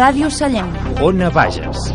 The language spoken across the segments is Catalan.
Ràdio Sallent. Ona Bages.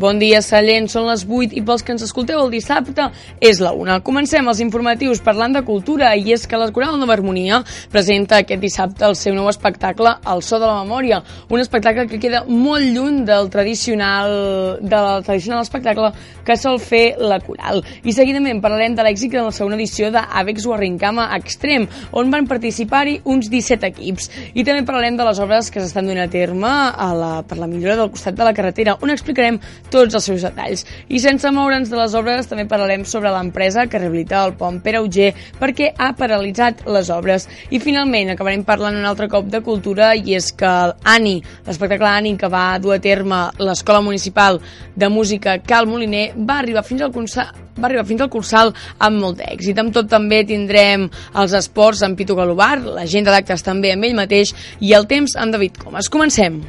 Bon dia, Sallent. Són les 8 i pels que ens escolteu el dissabte és la 1. Comencem els informatius parlant de cultura i és que la Coral Nova Harmonia presenta aquest dissabte el seu nou espectacle El so de la memòria, un espectacle que queda molt lluny del tradicional del tradicional espectacle que sol fer la Coral. I seguidament parlarem de l'èxit de la segona edició d'Avex Warrincama Extrem, on van participar-hi uns 17 equips. I també parlarem de les obres que s'estan donant a terme a la, per la millora del costat de la carretera, on explicarem tots els seus detalls. I sense moure'ns de les obres també parlarem sobre l'empresa que rehabilita el pont Pere Auger perquè ha paralitzat les obres. I finalment acabarem parlant un altre cop de cultura i és que l'ANI, l'espectacle ANI que va dur a terme l'Escola Municipal de Música Cal Moliner va arribar fins al concert va arribar fins al Cursal amb molt d'èxit. Amb tot també tindrem els esports amb Pitu Galobar, l'agenda d'actes també amb ell mateix i el temps amb David Comas. Comencem!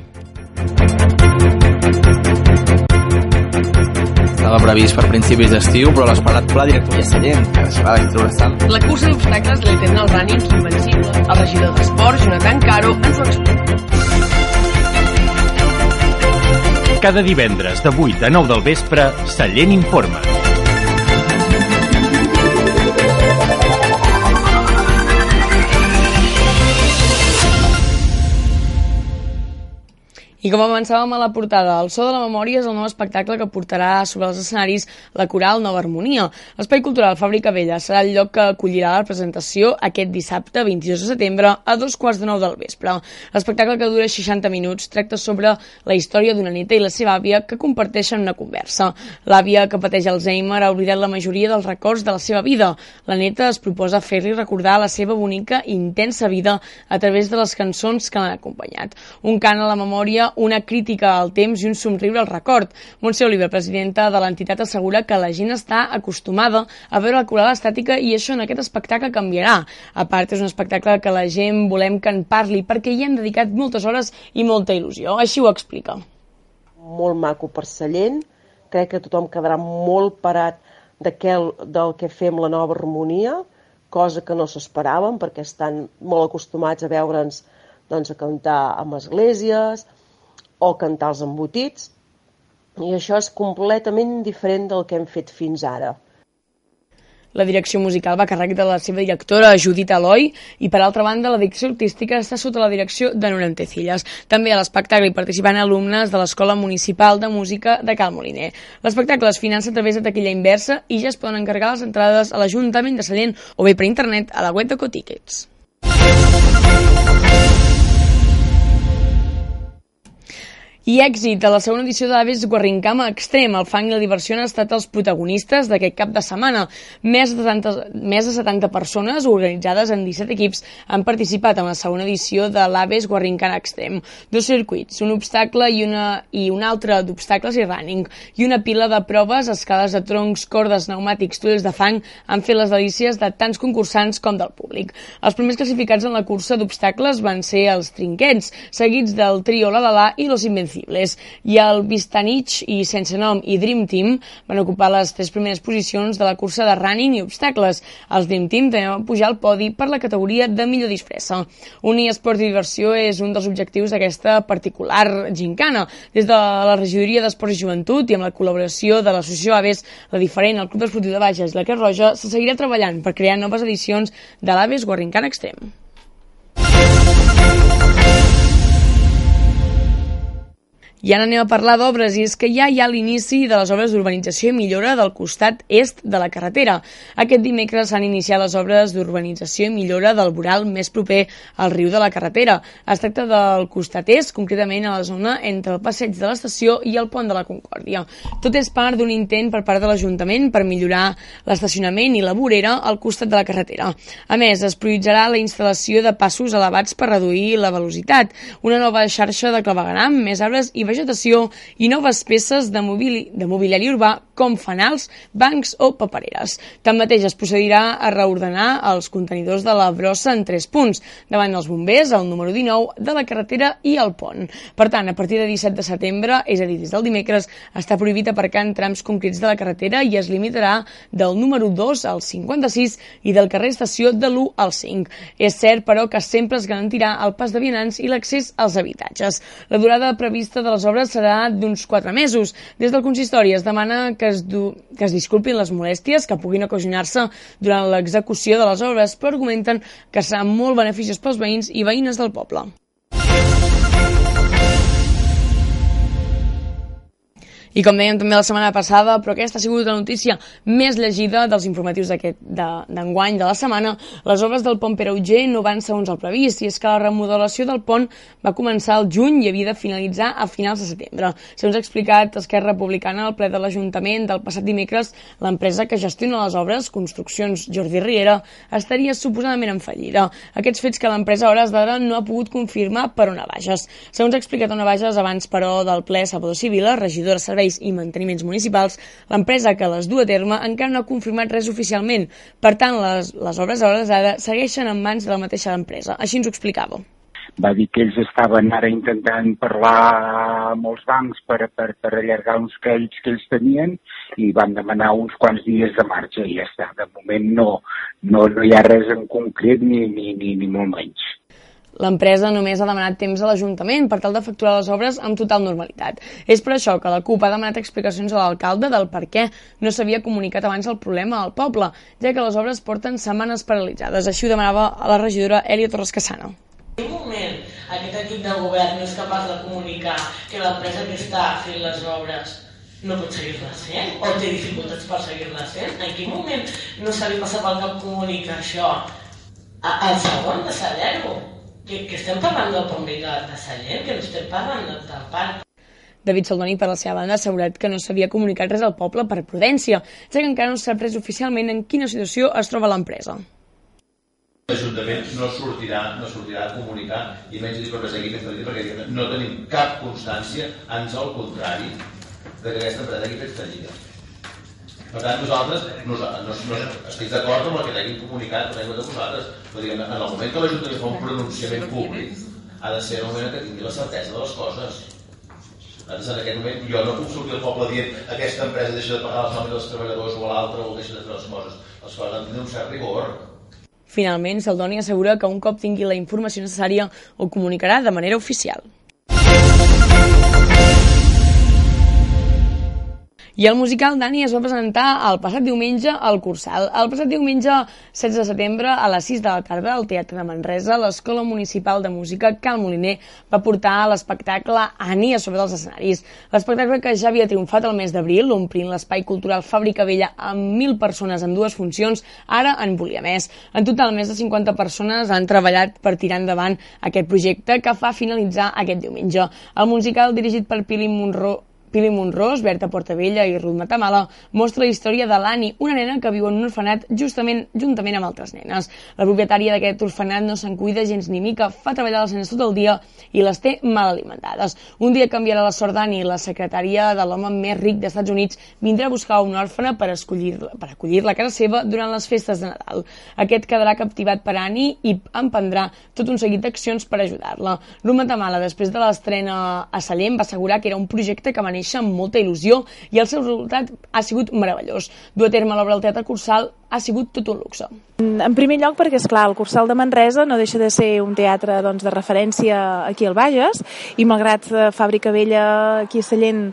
Estava previst per principis d'estiu, però l'esperat pla director de Sallent, que deixarà d'extreure sal. La cursa d'obstacles l'Eternal Running Invencible. El regidor d'Esports, Jonathan Caro, ens ho explica. Cada divendres de 8 a 9 del vespre, Sallent Informa. I com avançàvem a la portada, el So de la Memòria és el nou espectacle que portarà sobre els escenaris la coral Nova Harmonia. L'espai cultural Fàbrica Vella serà el lloc que acollirà la presentació aquest dissabte, 22 de setembre, a dos quarts de nou del vespre. L'espectacle que dura 60 minuts tracta sobre la història d'una neta i la seva àvia que comparteixen una conversa. L'àvia que pateix Alzheimer ha oblidat la majoria dels records de la seva vida. La neta es proposa fer-li recordar la seva bonica i intensa vida a través de les cançons que l'han acompanyat. Un cant a la memòria una crítica al temps i un somriure al record. Montse Oliver, presidenta de l'entitat, assegura que la gent està acostumada a veure la coral estàtica i això en aquest espectacle canviarà. A part, és un espectacle que la gent volem que en parli perquè hi hem dedicat moltes hores i molta il·lusió. Així ho explica. Molt maco per Sallent, crec que tothom quedarà molt parat d'aquel, del que fem la nova harmonia, cosa que no s'esperaven perquè estan molt acostumats a veure'ns doncs, a cantar amb esglésies, o cantar els embotits, i això és completament diferent del que hem fet fins ara. La direcció musical va a càrrec de la seva directora, Judit Eloi, i per altra banda la direcció artística està sota la direcció de Norantecillas. També a l'espectacle hi participen alumnes de l'Escola Municipal de Música de Cal Moliner. L'espectacle es finança a través de taquilla inversa i ja es poden encarregar les entrades a l'Ajuntament de Sallent o bé per internet a la web de Cotickets. I èxit a la segona edició de l'Aves Guarrincama Extrem. El fang i la diversió han estat els protagonistes d'aquest cap de setmana. Més de, 70, més de 70 persones organitzades en 17 equips han participat en la segona edició de l'Aves Guarrincama Extrem. Dos circuits, un obstacle i, una, i un altre d'obstacles i running, i una pila de proves, escales de troncs, cordes, pneumàtics, túnels de fang, han fet les delícies de tants concursants com del públic. Els primers classificats en la cursa d'obstacles van ser els trinquets, seguits del trio La i los Invencibles Invencibles. I el Vistanich i Sense Nom i Dream Team van ocupar les tres primeres posicions de la cursa de running i obstacles. Els Dream Team també van pujar al podi per la categoria de millor disfressa. Unir esport i diversió és un dels objectius d'aquesta particular gincana. Des de la regidoria d'Esports i Joventut i amb la col·laboració de l'associació Aves, la diferent, el Club Esportiu de Bages i la Creu Roja, se seguirà treballant per crear noves edicions de l'Aves Guarrincana Extrem. I ara anem a parlar d'obres, i és que ja hi ha l'inici de les obres d'urbanització i millora del costat est de la carretera. Aquest dimecres s'han iniciat les obres d'urbanització i millora del voral més proper al riu de la carretera. Es tracta del costat est, concretament a la zona entre el passeig de l'estació i el pont de la Concòrdia. Tot és part d'un intent per part de l'Ajuntament per millorar l'estacionament i la vorera al costat de la carretera. A més, es prioritzarà la instal·lació de passos elevats per reduir la velocitat, una nova xarxa de clavegaram, més arbres i vegetació i noves peces de, mobili de mobiliari urbà com fanals, bancs o papereres. Tanmateix es procedirà a reordenar els contenidors de la brossa en tres punts, davant els bombers, el número 19, de la carretera i el pont. Per tant, a partir de 17 de setembre, és a dir, des del dimecres, està prohibit aparcar en trams concrets de la carretera i es limitarà del número 2 al 56 i del carrer Estació de l'1 al 5. És cert, però, que sempre es garantirà el pas de vianants i l'accés als habitatges. La durada prevista de les obres serà d'uns 4 mesos. Des del consistori es demana que es, du... que es disculpin les molèsties que puguin ocasionar-se durant l'execució de les obres, però argumenten que serà molt beneficiós pels veïns i veïnes del poble. I com dèiem també la setmana passada, però aquesta ha sigut la notícia més llegida dels informatius d'enguany de, de la setmana, les obres del pont Perauger no van segons el previst, i és que la remodelació del pont va començar al juny i havia de finalitzar a finals de setembre. Segons ha explicat Esquerra Republicana al ple de l'Ajuntament del passat dimecres, l'empresa que gestiona les obres, Construccions Jordi Riera, estaria suposadament en fallida. Aquests fets que l'empresa a hores d'ara no ha pogut confirmar per on a baixes. Segons ha explicat una baixes abans, però, del ple Salvador Civila, regidora de serveis i manteniments municipals, l'empresa que les du a terme encara no ha confirmat res oficialment. Per tant, les, les obres a hores d'ara segueixen en mans de la mateixa empresa. Així ens ho explicava va dir que ells estaven ara intentant parlar amb els bancs per, per, per allargar uns crèdits que ells tenien i van demanar uns quants dies de marxa i ja està. De moment no, no, no hi ha res en concret ni, ni, ni, ni molt menys. L'empresa només ha demanat temps a l'Ajuntament per tal de facturar les obres amb total normalitat. És per això que la CUP ha demanat explicacions a l'alcalde del per què no s'havia comunicat abans el problema al poble, ja que les obres porten setmanes paralitzades. Així ho demanava a la regidora Elia Torres Casano. En un moment aquest equip de govern no és capaç de comunicar que l'empresa que està fent les obres no pot seguir-les fent o té dificultats per seguir-les fent? En quin moment no se li passa pel cap comunicar això? Al segon de saber-ho que, que estem parlant del pont vell de, de Sallent, que no estem parlant del, del parc. David Saldoni, per la seva banda, ha assegurat que no s'havia comunicat res al poble per prudència, ja que encara no sap res oficialment en quina situació es troba l'empresa. L'Ajuntament no sortirà, no sortirà a comunicar i menys dir per aquí perquè no tenim cap constància, ans al contrari, de que aquesta empresa hagi fet fallida. Per tant, nosaltres, nosaltres no, no, estic d'acord amb el que t'hagin comunicat, però de vosaltres. Però diguem, en el moment que l'Ajuntament fa un pronunciament públic, ha de ser el moment que tingui la certesa de les coses. Nosaltres, en aquest moment, jo no puc sortir al poble dient aquesta empresa deixa de pagar les nòmines dels treballadors o l'altra o deixa de fer les coses. Les coses han de tenir un cert rigor. Finalment, Saldoni assegura que un cop tingui la informació necessària ho comunicarà de manera oficial. I el musical Dani es va presentar el passat diumenge al Cursal. El passat diumenge 16 de setembre a les 6 de la tarda al Teatre de Manresa, l'Escola Municipal de Música Cal Moliner va portar l'espectacle Ani a sobre dels escenaris. L'espectacle que ja havia triomfat el mes d'abril, omplint l'espai cultural Fàbrica Vella amb 1.000 persones en dues funcions, ara en volia més. En total, més de 50 persones han treballat per tirar endavant aquest projecte que fa finalitzar aquest diumenge. El musical dirigit per Pili Monroe Pili Monrós, Berta Portavella i Ruth Matamala mostra la història de l'Ani, una nena que viu en un orfenat justament juntament amb altres nenes. La propietària d'aquest orfenat no se'n cuida gens ni mica, fa treballar les nenes tot el dia i les té mal alimentades. Un dia canviarà la sort d'Ani, la secretària de l'home més ric dels Estats Units vindrà a buscar una òrfena per, escollir-la per acollir-la a casa seva durant les festes de Nadal. Aquest quedarà captivat per Ani i emprendrà tot un seguit d'accions per ajudar-la. Ruth Matamala, després de l'estrena a Sallent, va assegurar que era un projecte que va néixer amb molta il·lusió i el seu resultat ha sigut meravellós. Dur a terme l'obra al Teatre Cursal ha sigut tot un luxe. En primer lloc perquè, és clar el Cursal de Manresa no deixa de ser un teatre doncs, de referència aquí al Bages i malgrat eh, Fàbrica Vella aquí a Sallent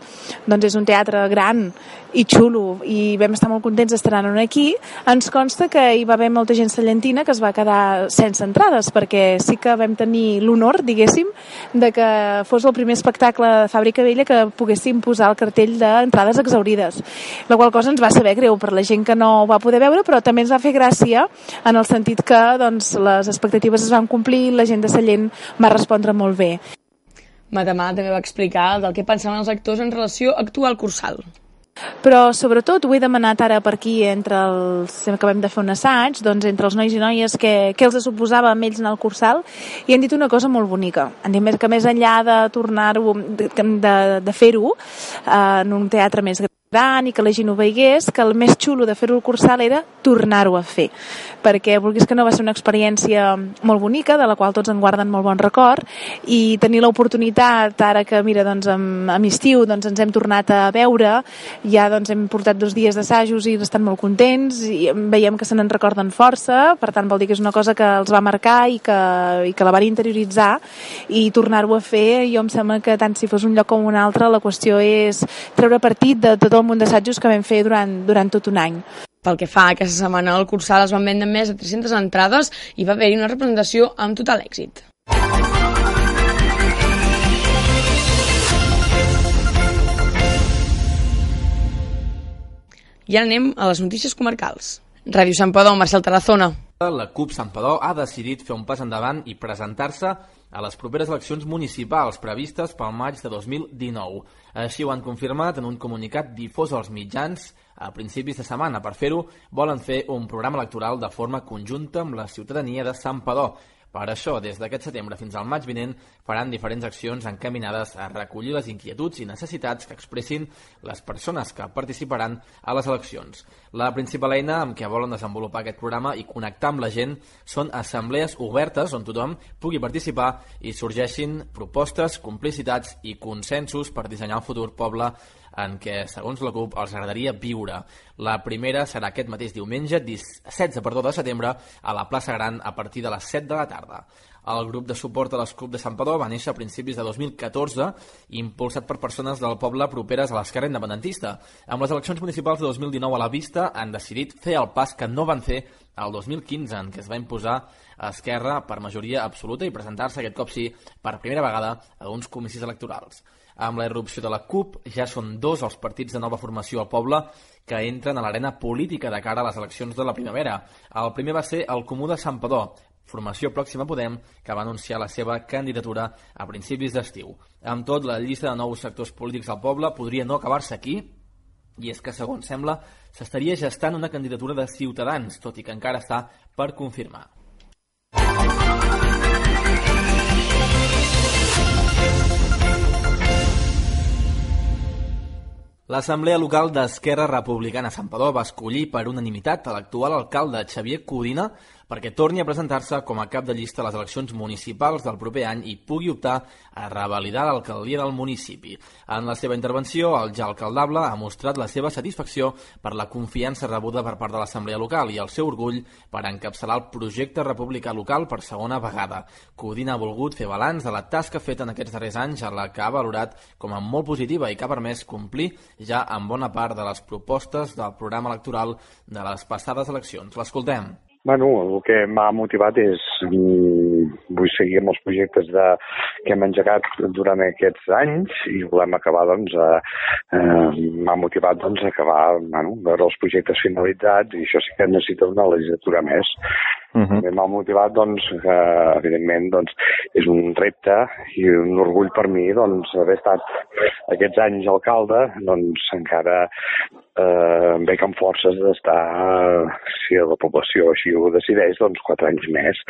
doncs és un teatre gran i xulo i vam estar molt contents d'estar-ne aquí, ens consta que hi va haver molta gent sallentina que es va quedar sense entrades, perquè sí que vam tenir l'honor, diguéssim, de que fos el primer espectacle de Fàbrica Vella que poguéssim posar el cartell d'entrades exaurides. La qual cosa ens va saber greu per la gent que no ho va poder veure, però també ens va fer gràcia en el sentit que doncs, les expectatives es van complir i la gent de Sallent va respondre molt bé. Matamà també va explicar del que pensaven els actors en relació a actuar al Cursal. Però sobretot ho he demanat ara per aquí entre els... acabem de fer un assaig, doncs entre els nois i noies que, que els suposava amb ells en el cursal i han dit una cosa molt bonica. Han dit que més enllà de tornar-ho, de, de, de fer-ho eh, en un teatre més gran, gran i que la gent ho veigués, que el més xulo de fer-ho al Cursal era tornar-ho a fer, perquè vulguis que no va ser una experiència molt bonica, de la qual tots en guarden molt bon record, i tenir l'oportunitat, ara que mira, doncs, amb, amb estiu doncs, ens hem tornat a veure, ja doncs, hem portat dos dies d'assajos i estan molt contents, i veiem que se n'en recorden força, per tant vol dir que és una cosa que els va marcar i que, i que la van interioritzar, i tornar-ho a fer, jo em sembla que tant si fos un lloc com un altre, la qüestió és treure partit de tot el munt d'assajos que vam fer durant, durant tot un any. Pel que fa a aquesta setmana al Cursal es van vendre més de 300 entrades i va haver-hi una representació amb total èxit. I ara anem a les notícies comarcals. Ràdio Sant Padó, Marcel Tarazona. La CUP Sant Padó ha decidit fer un pas endavant i presentar-se a les properes eleccions municipals previstes pel maig de 2019. Així ho han confirmat en un comunicat difós als mitjans a principis de setmana. Per fer-ho, volen fer un programa electoral de forma conjunta amb la ciutadania de Sant Padó, per això, des d'aquest setembre fins al maig vinent, faran diferents accions encaminades a recollir les inquietuds i necessitats que expressin les persones que participaran a les eleccions. La principal eina amb què volen desenvolupar aquest programa i connectar amb la gent són assemblees obertes on tothom pugui participar i sorgeixin propostes, complicitats i consensos per dissenyar un futur poble en què, segons la CUP, els agradaria viure. La primera serà aquest mateix diumenge, 16 perdó, de setembre, a la plaça Gran a partir de les 7 de la tarda. El grup de suport a l'Escup de Sant Padó va néixer a principis de 2014, impulsat per persones del poble properes a l'esquerra independentista. Amb les eleccions municipals de 2019 a la vista, han decidit fer el pas que no van fer el 2015, en què es va imposar Esquerra per majoria absoluta i presentar-se aquest cop sí per primera vegada a uns comicis electorals. Amb la irrupció de la CUP ja són dos els partits de nova formació al poble que entren a l'arena política de cara a les eleccions de la primavera. El primer va ser el Comú de Sant Padó, formació pròxima Podem, que va anunciar la seva candidatura a principis d'estiu. Amb tot, la llista de nous sectors polítics al poble podria no acabar-se aquí, i és que, segons sembla, s'estaria gestant una candidatura de Ciutadans, tot i que encara està per confirmar. L'Assemblea Local d'Esquerra Republicana Sant Padó va escollir per unanimitat a l'actual alcalde Xavier Codina perquè torni a presentar-se com a cap de llista a les eleccions municipals del proper any i pugui optar a revalidar l'alcaldia del municipi. En la seva intervenció, el ja alcaldable ha mostrat la seva satisfacció per la confiança rebuda per part de l'Assemblea Local i el seu orgull per encapçalar el projecte republicà local per segona vegada. Codina ha volgut fer balanç de la tasca feta en aquests darrers anys a la que ha valorat com a molt positiva i que ha permès complir ja amb bona part de les propostes del programa electoral de les passades eleccions. L'escoltem. Bueno, el que m'ha motivat és mm, vull seguir amb els projectes de, que hem engegat durant aquests anys i volem acabar, doncs, eh, m'ha motivat, doncs, acabar, bueno, veure els projectes finalitzats i això sí que necessita una legislatura més. Uh -huh. M'ha motivat, doncs, que, evidentment, doncs, és un repte i un orgull per mi, doncs, haver estat aquests anys alcalde, doncs, encara eh, em veig amb forces d'estar, si la població així ho decideix, doncs, quatre anys més.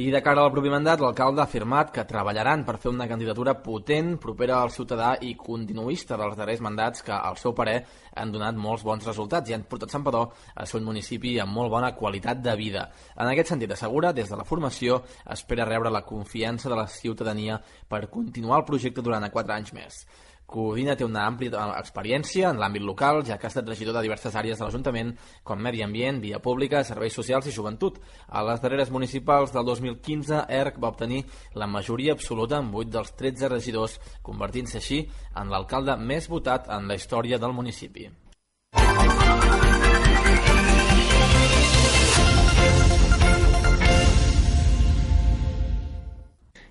I de cara al propi mandat, l'alcalde ha afirmat que treballaran per fer una candidatura potent, propera al ciutadà i continuista dels darrers mandats que, al seu parer, han donat molts bons resultats i han portat Sant Padó a ser un municipi amb molt bona qualitat de vida. En aquest sentit, assegura, des de la formació espera rebre la confiança de la ciutadania per continuar el projecte durant 4 anys més. Codina té una àmplia experiència en l'àmbit local, ja que ha estat regidor de diverses àrees de l'Ajuntament, com Medi Ambient, Via Pública, Serveis Socials i Joventut. A les darreres municipals del 2015, ERC va obtenir la majoria absoluta en 8 dels 13 regidors, convertint-se així en l'alcalde més votat en la història del municipi.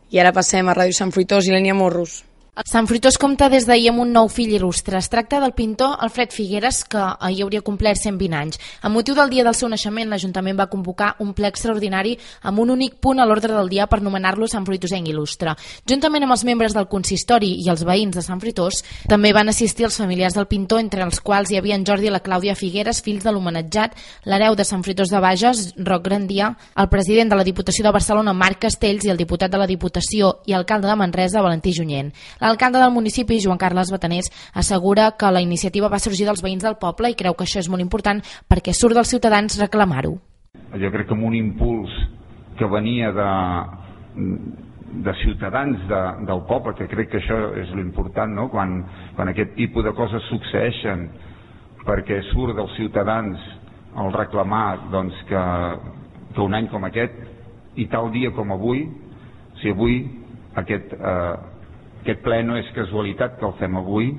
I ara passem a Ràdio Sant Fruitós i Lènia Morros. Sant Fruitós compta des d'ahir amb un nou fill il·lustre. Es tracta del pintor Alfred Figueres, que ahir hauria complert 120 anys. A motiu del dia del seu naixement, l'Ajuntament va convocar un ple extraordinari amb un únic punt a l'ordre del dia per nomenar-lo Sant Fruitosenc il·lustre. Juntament amb els membres del consistori i els veïns de Sant Fruitós, també van assistir els familiars del pintor, entre els quals hi havia en Jordi i la Clàudia Figueres, fills de l'homenatjat, l'hereu de Sant Fruitós de Bages, Roc Grandia, el president de la Diputació de Barcelona, Marc Castells, i el diputat de la Diputació i alcalde de Manresa, Valentí Junyent. L'alcalde del municipi, Joan Carles Batanés, assegura que la iniciativa va sorgir dels veïns del poble i creu que això és molt important perquè surt dels ciutadans reclamar-ho. Jo crec que amb un impuls que venia de, de ciutadans de, del poble, que crec que això és l'important, no? quan, quan aquest tipus de coses succeeixen perquè surt dels ciutadans el reclamar doncs, que, que un any com aquest i tal dia com avui, si avui aquest, eh, aquest ple no és casualitat que el fem avui,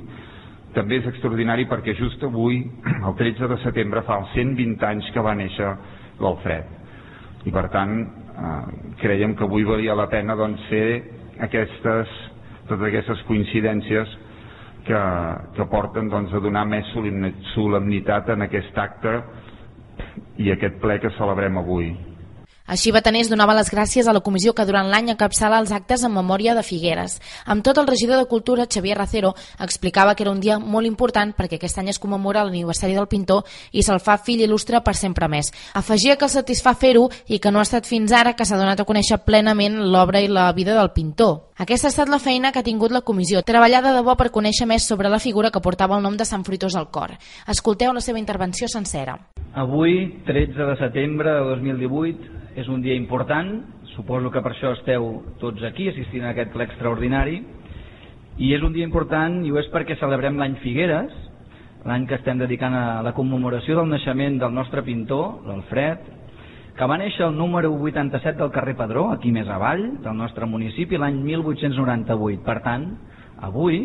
també és extraordinari perquè just avui, el 13 de setembre, fa els 120 anys que va néixer l'Alfred. I per tant, eh, creiem que avui valia la pena doncs, fer aquestes, totes aquestes coincidències que, que porten doncs, a donar més solemnitat en aquest acte i aquest ple que celebrem avui. Així Batanés donava les gràcies a la comissió que durant l'any encapçala els actes en memòria de Figueres. Amb tot el regidor de Cultura, Xavier Racero, explicava que era un dia molt important perquè aquest any es commemora l'aniversari del pintor i se'l fa fill il·lustre per sempre més. Afegia que el satisfà fer-ho i que no ha estat fins ara que s'ha donat a conèixer plenament l'obra i la vida del pintor. Aquesta ha estat la feina que ha tingut la comissió, treballar de debò per conèixer més sobre la figura que portava el nom de Sant Fruitós al cor. Escolteu la seva intervenció sencera. Avui, 13 de setembre de 2018, és un dia important, suposo que per això esteu tots aquí assistint a aquest ple extraordinari, i és un dia important i ho és perquè celebrem l'any Figueres, l'any que estem dedicant a la commemoració del naixement del nostre pintor, l'Alfred, que va néixer el número 87 del carrer Padró, aquí més avall, del nostre municipi, l'any 1898. Per tant, avui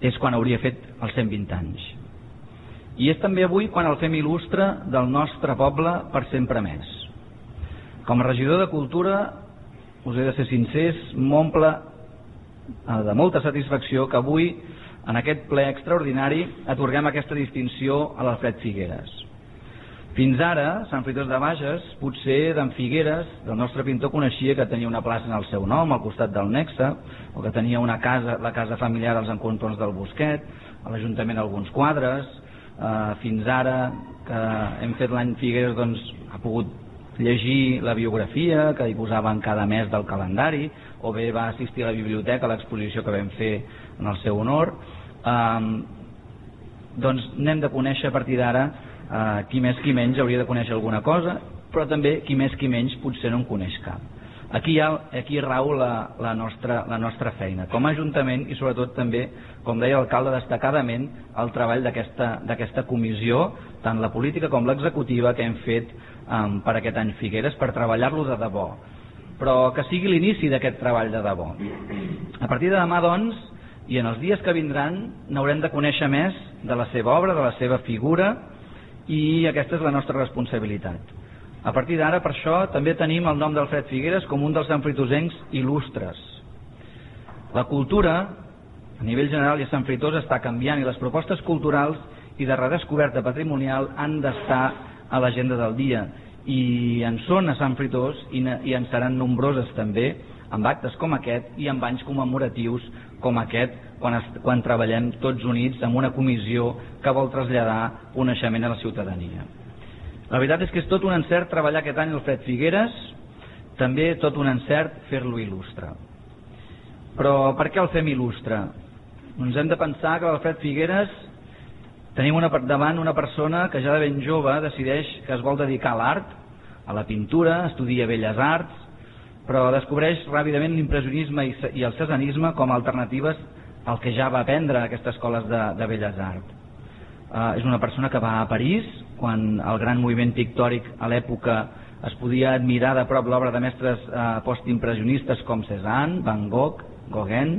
és quan hauria fet els 120 anys. I és també avui quan el fem il·lustre del nostre poble per sempre més. Com a regidor de Cultura, us he de ser sincers, m'omple eh, de molta satisfacció que avui, en aquest ple extraordinari, atorguem aquesta distinció a l'Alfred Figueres. Fins ara, Sant Fritós de Bages, potser d'en Figueres, del nostre pintor, coneixia que tenia una plaça en el seu nom, al costat del Nexe, o que tenia una casa, la casa familiar als encontrons del Bosquet, a l'Ajuntament alguns quadres, eh, fins ara que hem fet l'any Figueres, doncs ha pogut llegir la biografia que hi posaven cada mes del calendari o bé va assistir a la biblioteca a l'exposició que vam fer en el seu honor. Um, doncs n'hem de conèixer a partir d'ara uh, qui més qui menys hauria de conèixer alguna cosa però també qui més qui menys potser no en coneix cap. Aquí, hi ha, aquí rau la, la, nostra, la nostra feina com a Ajuntament i sobretot també com deia l'alcalde destacadament el treball d'aquesta comissió tant la política com l'executiva que hem fet um, per aquest any Figueres per treballar-lo de debò. Però que sigui l'inici d'aquest treball de debò. A partir de demà doncs i en els dies que vindran n'haurem de conèixer més de la seva obra, de la seva figura i aquesta és la nostra responsabilitat. A partir d'ara per això també tenim el nom d'Alfred Figueres com un dels sanfritosencs il·lustres. La cultura a nivell general i a Sant Fritós està canviant i les propostes culturals i de redescoberta patrimonial han d'estar a l'agenda del dia i en són a Sant Fritós i, i en seran nombroses també amb actes com aquest i amb anys commemoratius com aquest quan, es, quan treballem tots units amb una comissió que vol traslladar coneixement a la ciutadania. La veritat és que és tot un encert treballar aquest any el Fred Figueres, també tot un encert fer-lo il·lustre. Però per què el fem il·lustre? Doncs hem de pensar que l'Alfred Figueres Tenim una, davant una persona que ja de ben jove decideix que es vol dedicar a l'art, a la pintura, estudia belles arts, però descobreix ràpidament l'impressionisme i, i el cesanisme com a alternatives al que ja va aprendre a aquestes escoles de, de belles arts. Uh, és una persona que va a París, quan el gran moviment pictòric a l'època es podia admirar de prop l'obra de mestres uh, postimpressionistes com Cézanne, Van Gogh, Gauguin,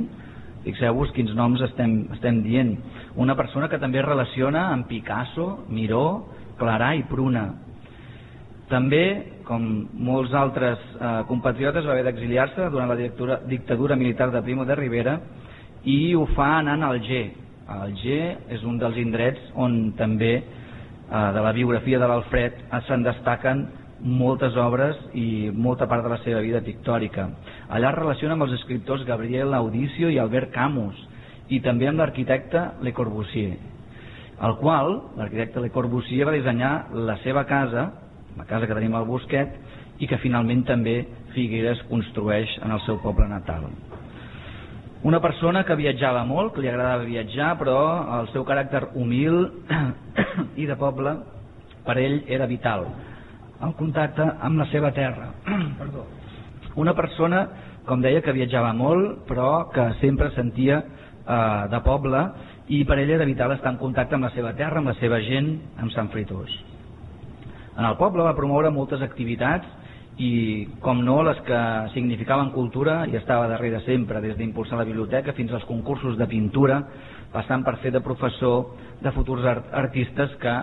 Fixeu-vos quins noms estem, estem dient. Una persona que també relaciona amb Picasso, Miró, Clarà i Pruna. També, com molts altres eh, compatriotes, va haver d'exiliar-se durant la dictadura, militar de Primo de Rivera i ho fa anant al Alger. Alger és un dels indrets on també eh, de la biografia de l'Alfred se'n destaquen moltes obres i molta part de la seva vida pictòrica. Allà es relaciona amb els escriptors Gabriel Audicio i Albert Camus i també amb l'arquitecte Le Corbusier, el qual, l'arquitecte Le Corbusier va dissenyar la seva casa, la casa que tenim al Bosquet, i que finalment també Figueres construeix en el seu poble natal. Una persona que viatjava molt, que li agradava viatjar, però el seu caràcter humil i de poble per ell era vital. El contacte amb la seva terra. Perdó. Una persona, com deia, que viatjava molt, però que sempre sentia eh, de poble i per ell era vital estar en contacte amb la seva terra, amb la seva gent, amb Sant Fritós. En el poble va promoure moltes activitats i, com no, les que significaven cultura i estava darrere sempre, des d'impulsar la biblioteca fins als concursos de pintura, passant per fer de professor de futurs art artistes que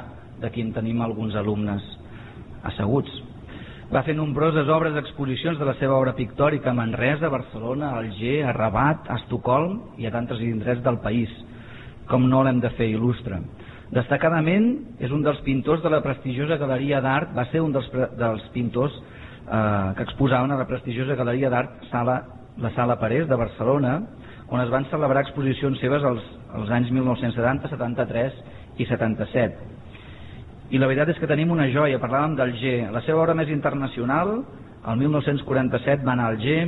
d'aquí en tenim alguns alumnes asseguts. Va fer nombroses obres d'exposicions de la seva obra pictòrica a Manresa, Barcelona, Alger, a Rabat, a Estocolm i a tantes indrets del país. Com no l'hem de fer il·lustre. Destacadament és un dels pintors de la prestigiosa Galeria d'Art, va ser un dels, dels pintors eh, que exposaven a la prestigiosa Galeria d'Art Sala, la Sala Parés de Barcelona, on es van celebrar exposicions seves als, als anys 1970, 73 i 77. I la veritat és que tenim una joia, parlàvem d'Alger. La seva obra més internacional, el 1947 va anar a Alger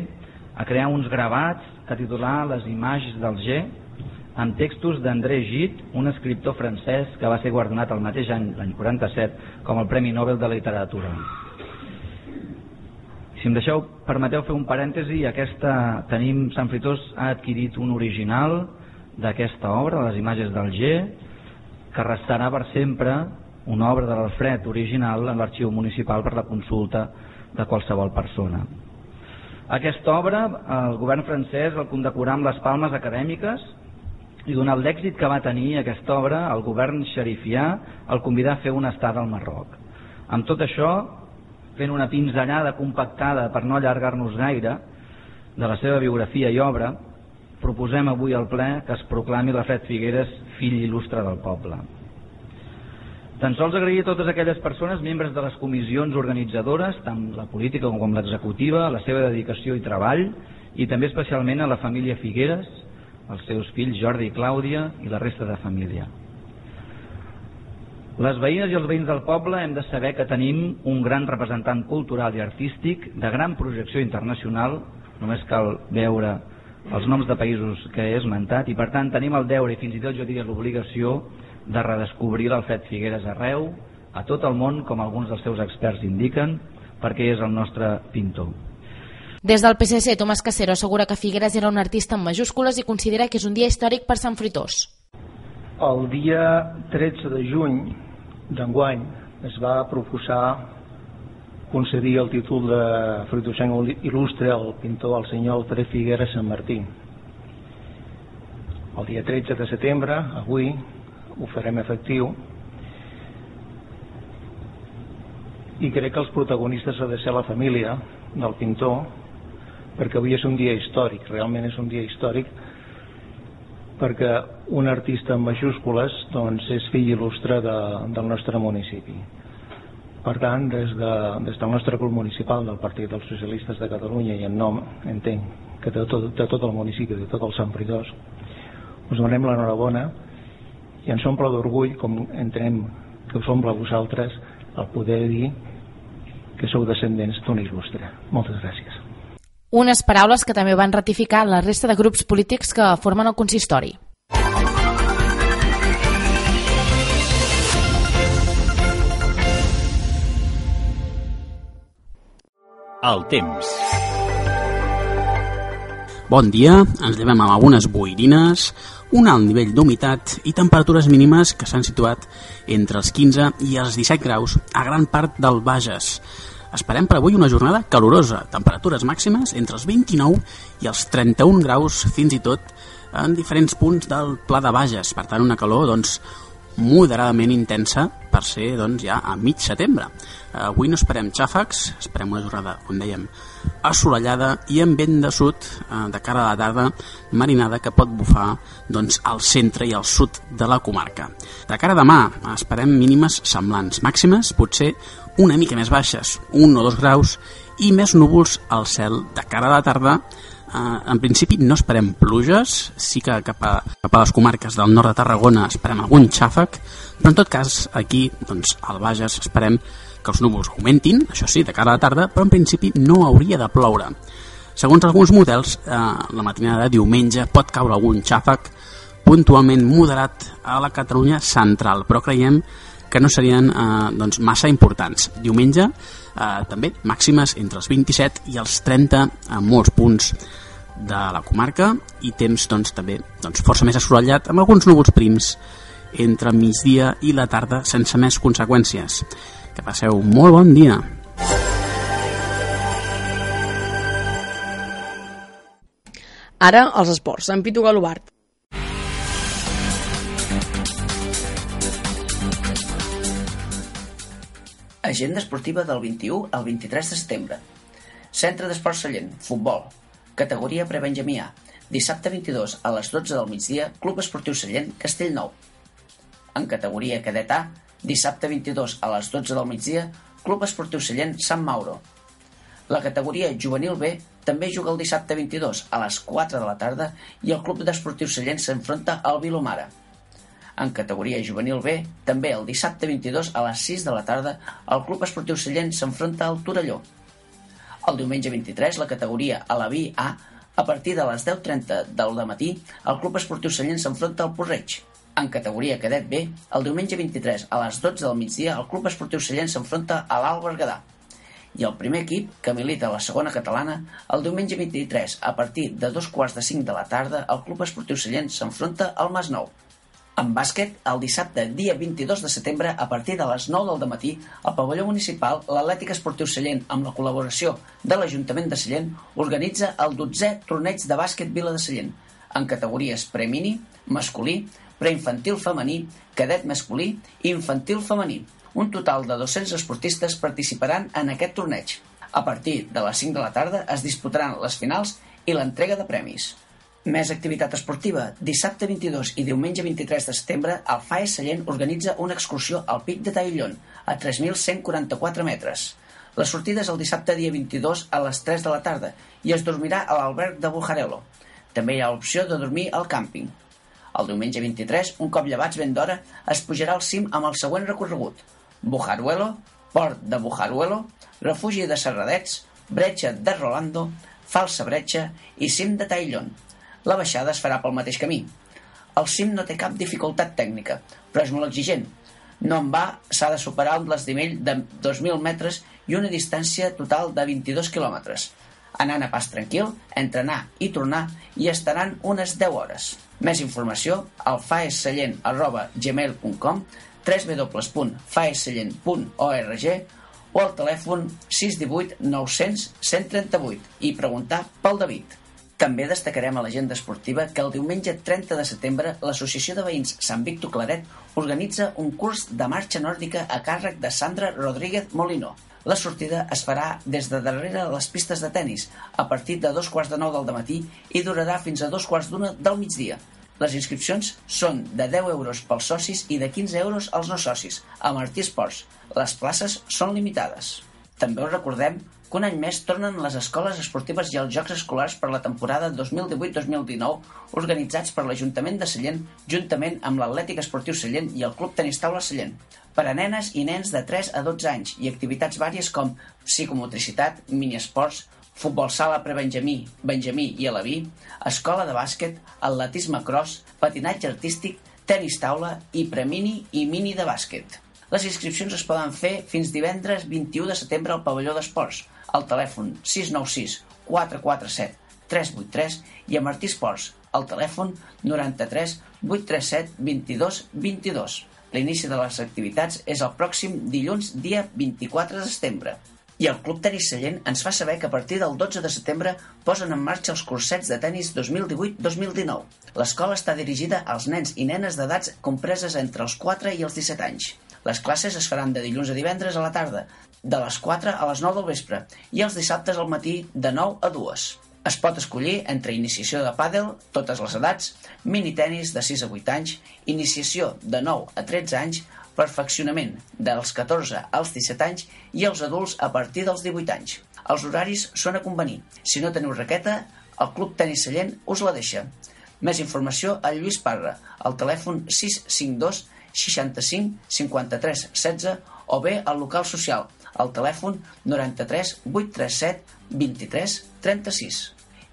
a crear uns gravats que titular Les imatges d'Alger, amb textos d'André Gide, un escriptor francès que va ser guardonat el mateix any, l'any 47, com el Premi Nobel de Literatura. Si em deixeu, permeteu fer un parèntesi, aquesta, tenim, Sant Fritós ha adquirit un original d'aquesta obra, les imatges d'Alger, que restarà per sempre una obra de l'Alfred original en l'arxiu municipal per la consulta de qualsevol persona. Aquesta obra el govern francès el condecorà amb les palmes acadèmiques i donat l'èxit que va tenir aquesta obra, el govern xerifià el convidà a fer una estada al Marroc. Amb tot això, fent una pinzellada compactada per no allargar-nos gaire de la seva biografia i obra, proposem avui al ple que es proclami la Fred Figueres fill il·lustre del poble. Tan sols agrair a totes aquelles persones, membres de les comissions organitzadores, tant la política com l'executiva, la seva dedicació i treball, i també especialment a la família Figueres, els seus fills Jordi i Clàudia i la resta de família. Les veïnes i els veïns del poble hem de saber que tenim un gran representant cultural i artístic de gran projecció internacional, només cal veure els noms de països que he esmentat, i per tant tenim el deure i fins i tot jo diria l'obligació de redescobrir l'Alfred Figueres arreu, a tot el món, com alguns dels seus experts indiquen, perquè és el nostre pintor. Des del PSC, Tomàs Casero assegura que Figueres era un artista en majúscules i considera que és un dia històric per Sant Fritós. El dia 13 de juny d'enguany es va proposar concedir el títol de fritosenc il·lustre al pintor al senyor Alfred Figueres Sant Martí. El dia 13 de setembre, avui, ho farem efectiu. I crec que els protagonistes ha de ser la família del pintor perquè avui és un dia històric realment és un dia històric perquè un artista en majúscules doncs és fill il·lustre de, del nostre municipi. Per tant des, de, des del nostre club municipal del Partit dels Socialistes de Catalunya i en nom entenc que de tot, de tot el municipi de tot el Sant Fridós us donem l'enhorabona i ens omple d'orgull, com entrem que us omple a vosaltres, el poder dir que sou descendents d'un il·lustre. Moltes gràcies. Unes paraules que també van ratificar la resta de grups polítics que formen el consistori. El temps. Bon dia, ens llevem amb algunes boirines, un alt nivell d'humitat i temperatures mínimes que s'han situat entre els 15 i els 17 graus a gran part del Bages. Esperem per avui una jornada calorosa, temperatures màximes entre els 29 i els 31 graus fins i tot en diferents punts del Pla de Bages. Per tant, una calor doncs, moderadament intensa per ser doncs, ja a mig setembre. Avui no esperem xàfecs, esperem una jornada, com dèiem, assolellada i amb vent de sud eh, de cara a la tarda marinada que pot bufar doncs, al centre i al sud de la comarca. De cara a demà esperem mínimes semblants, màximes potser una mica més baixes, un o dos graus i més núvols al cel de cara a la tarda Uh, en principi no esperem pluges, sí que cap a, cap a les comarques del nord de Tarragona esperem algun xàfec, però en tot cas aquí, doncs, al Bages, esperem que els núvols augmentin, això sí, de cara a la tarda, però en principi no hauria de ploure. Segons alguns models, eh, la matinada de diumenge pot caure algun xàfec puntualment moderat a la Catalunya central, però creiem que no serien eh, doncs, massa importants. Diumenge, eh, també, màximes entre els 27 i els 30 en molts punts de la comarca i temps doncs, també doncs, força més assolellat amb alguns núvols prims entre migdia i la tarda sense més conseqüències. Que passeu un molt bon dia. Ara, els esports, amb Pitu Galobart. Agenda esportiva del 21 al 23 de setembre. Centre d'Esports Sallent, futbol. Categoria prebenjamí A. Dissabte 22 a les 12 del migdia, Club Esportiu Sallent, Castellnou. En categoria cadet A, dissabte 22 a les 12 del migdia, Club Esportiu Sallent, Sant Mauro. La categoria juvenil B també juga el dissabte 22 a les 4 de la tarda i el Club d'Esportiu Sallent s'enfronta al Vilomara. En categoria juvenil B, també el dissabte 22 a les 6 de la tarda, el Club Esportiu Sallent s'enfronta al Torelló. El diumenge 23, la categoria a la B A, a partir de les 10.30 del matí, el Club Esportiu Sallent s'enfronta al Porreig. En categoria cadet B, el diumenge 23 a les 12 del migdia, el Club Esportiu Sallent s'enfronta a l'Alt Berguedà. I el primer equip, que milita a la segona catalana, el diumenge 23, a partir de dos quarts de cinc de la tarda, el Club Esportiu Sallent s'enfronta al Masnou. En bàsquet, el dissabte, dia 22 de setembre, a partir de les 9 del matí, al pavelló municipal, l'Atlètic Esportiu Sallent, amb la col·laboració de l'Ajuntament de Sallent, organitza el 12è torneig de bàsquet Vila de Sallent, en categories premini, masculí, preinfantil femení, cadet masculí i infantil femení. Un total de 200 esportistes participaran en aquest torneig. A partir de les 5 de la tarda es disputaran les finals i l'entrega de premis. Més activitat esportiva. Dissabte 22 i diumenge 23 de setembre, el FAE Sallent organitza una excursió al Pic de Taillon, a 3.144 metres. La sortida és el dissabte dia 22 a les 3 de la tarda i es dormirà a l'alberg de Bujarelo. També hi ha l'opció de dormir al càmping. El diumenge 23, un cop llevats ben d'hora, es pujarà al cim amb el següent recorregut. Bujaruelo, Port de Bujaruelo, Refugi de Serradets, Bretxa de Rolando, Falsa Bretxa i Cim de Taillon. La baixada es farà pel mateix camí. El cim no té cap dificultat tècnica, però és molt exigent. No en va, s'ha de superar un desnivell de 2.000 metres i una distància total de 22 quilòmetres. Anant a pas tranquil, entre anar i tornar, hi estaran unes 10 hores. Més informació al faessallent.gmail.com www.faessallent.org o al telèfon 618 900 138 i preguntar pel David. També destacarem a l'agenda esportiva que el diumenge 30 de setembre l'Associació de Veïns Sant Victor Claret organitza un curs de marxa nòrdica a càrrec de Sandra Rodríguez Molino. La sortida es farà des de darrere les pistes de tennis a partir de dos quarts de nou del matí i durarà fins a dos quarts d'una del migdia. Les inscripcions són de 10 euros pels socis i de 15 euros als no socis, a Martí Esports. Les places són limitades. També us recordem que un any més tornen les escoles esportives i els Jocs Escolars per la temporada 2018-2019 organitzats per l'Ajuntament de Sallent juntament amb l'Atlètic Esportiu Sallent i el Club Tenis Taula Sallent per a nenes i nens de 3 a 12 anys i activitats vàries com psicomotricitat, miniesports, futbol sala prebenjamí, benjamí i alaví, escola de bàsquet, atletisme cross, patinatge artístic, tenis taula i premini i mini de bàsquet. Les inscripcions es poden fer fins divendres 21 de setembre al pavelló d'esports, al telèfon 696 447 383 i a Martí Esports, al telèfon 93 837 22 22. L'inici de les activitats és el pròxim dilluns, dia 24 de setembre. I el Club Tenis Sallent ens fa saber que a partir del 12 de setembre posen en marxa els cursets de tennis 2018-2019. L'escola està dirigida als nens i nenes d'edats compreses entre els 4 i els 17 anys. Les classes es faran de dilluns a divendres a la tarda, de les 4 a les 9 del vespre, i els dissabtes al matí de 9 a 2. Es pot escollir entre iniciació de pàdel, totes les edats, mini-tenis de 6 a 8 anys, iniciació de 9 a 13 anys, perfeccionament dels 14 als 17 anys i els adults a partir dels 18 anys. Els horaris són a convenir. Si no teniu raqueta, el Club Tenis Sallent us la deixa. Més informació al Lluís Parra, al telèfon 652 65 53 16 o bé al local social, al telèfon 93 837 23 36.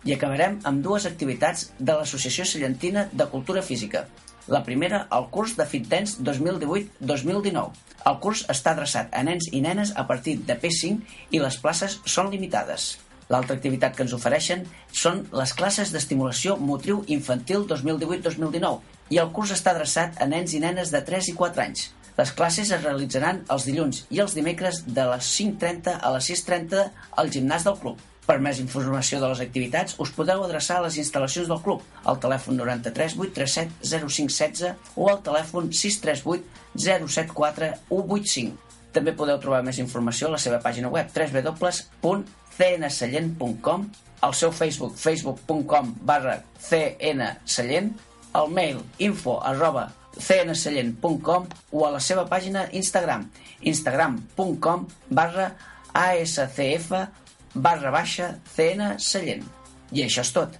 I acabarem amb dues activitats de l'Associació Cellentina de Cultura Física. La primera, el curs de Fit Dance 2018-2019. El curs està adreçat a nens i nenes a partir de P5 i les places són limitades. L'altra activitat que ens ofereixen són les classes d'estimulació motriu infantil 2018-2019 i el curs està adreçat a nens i nenes de 3 i 4 anys. Les classes es realitzaran els dilluns i els dimecres de les 5.30 a les 6.30 al gimnàs del club. Per més informació de les activitats, us podeu adreçar a les instal·lacions del club al telèfon 93 837 0516 o al telèfon 638 074 185. També podeu trobar més informació a la seva pàgina web www.cnsellent.com, al seu Facebook facebook.com barra cnsellent, al mail info arroba cnsellent.com o a la seva pàgina Instagram instagram.com barra ascf barra baixa cn Sallent. I això és tot.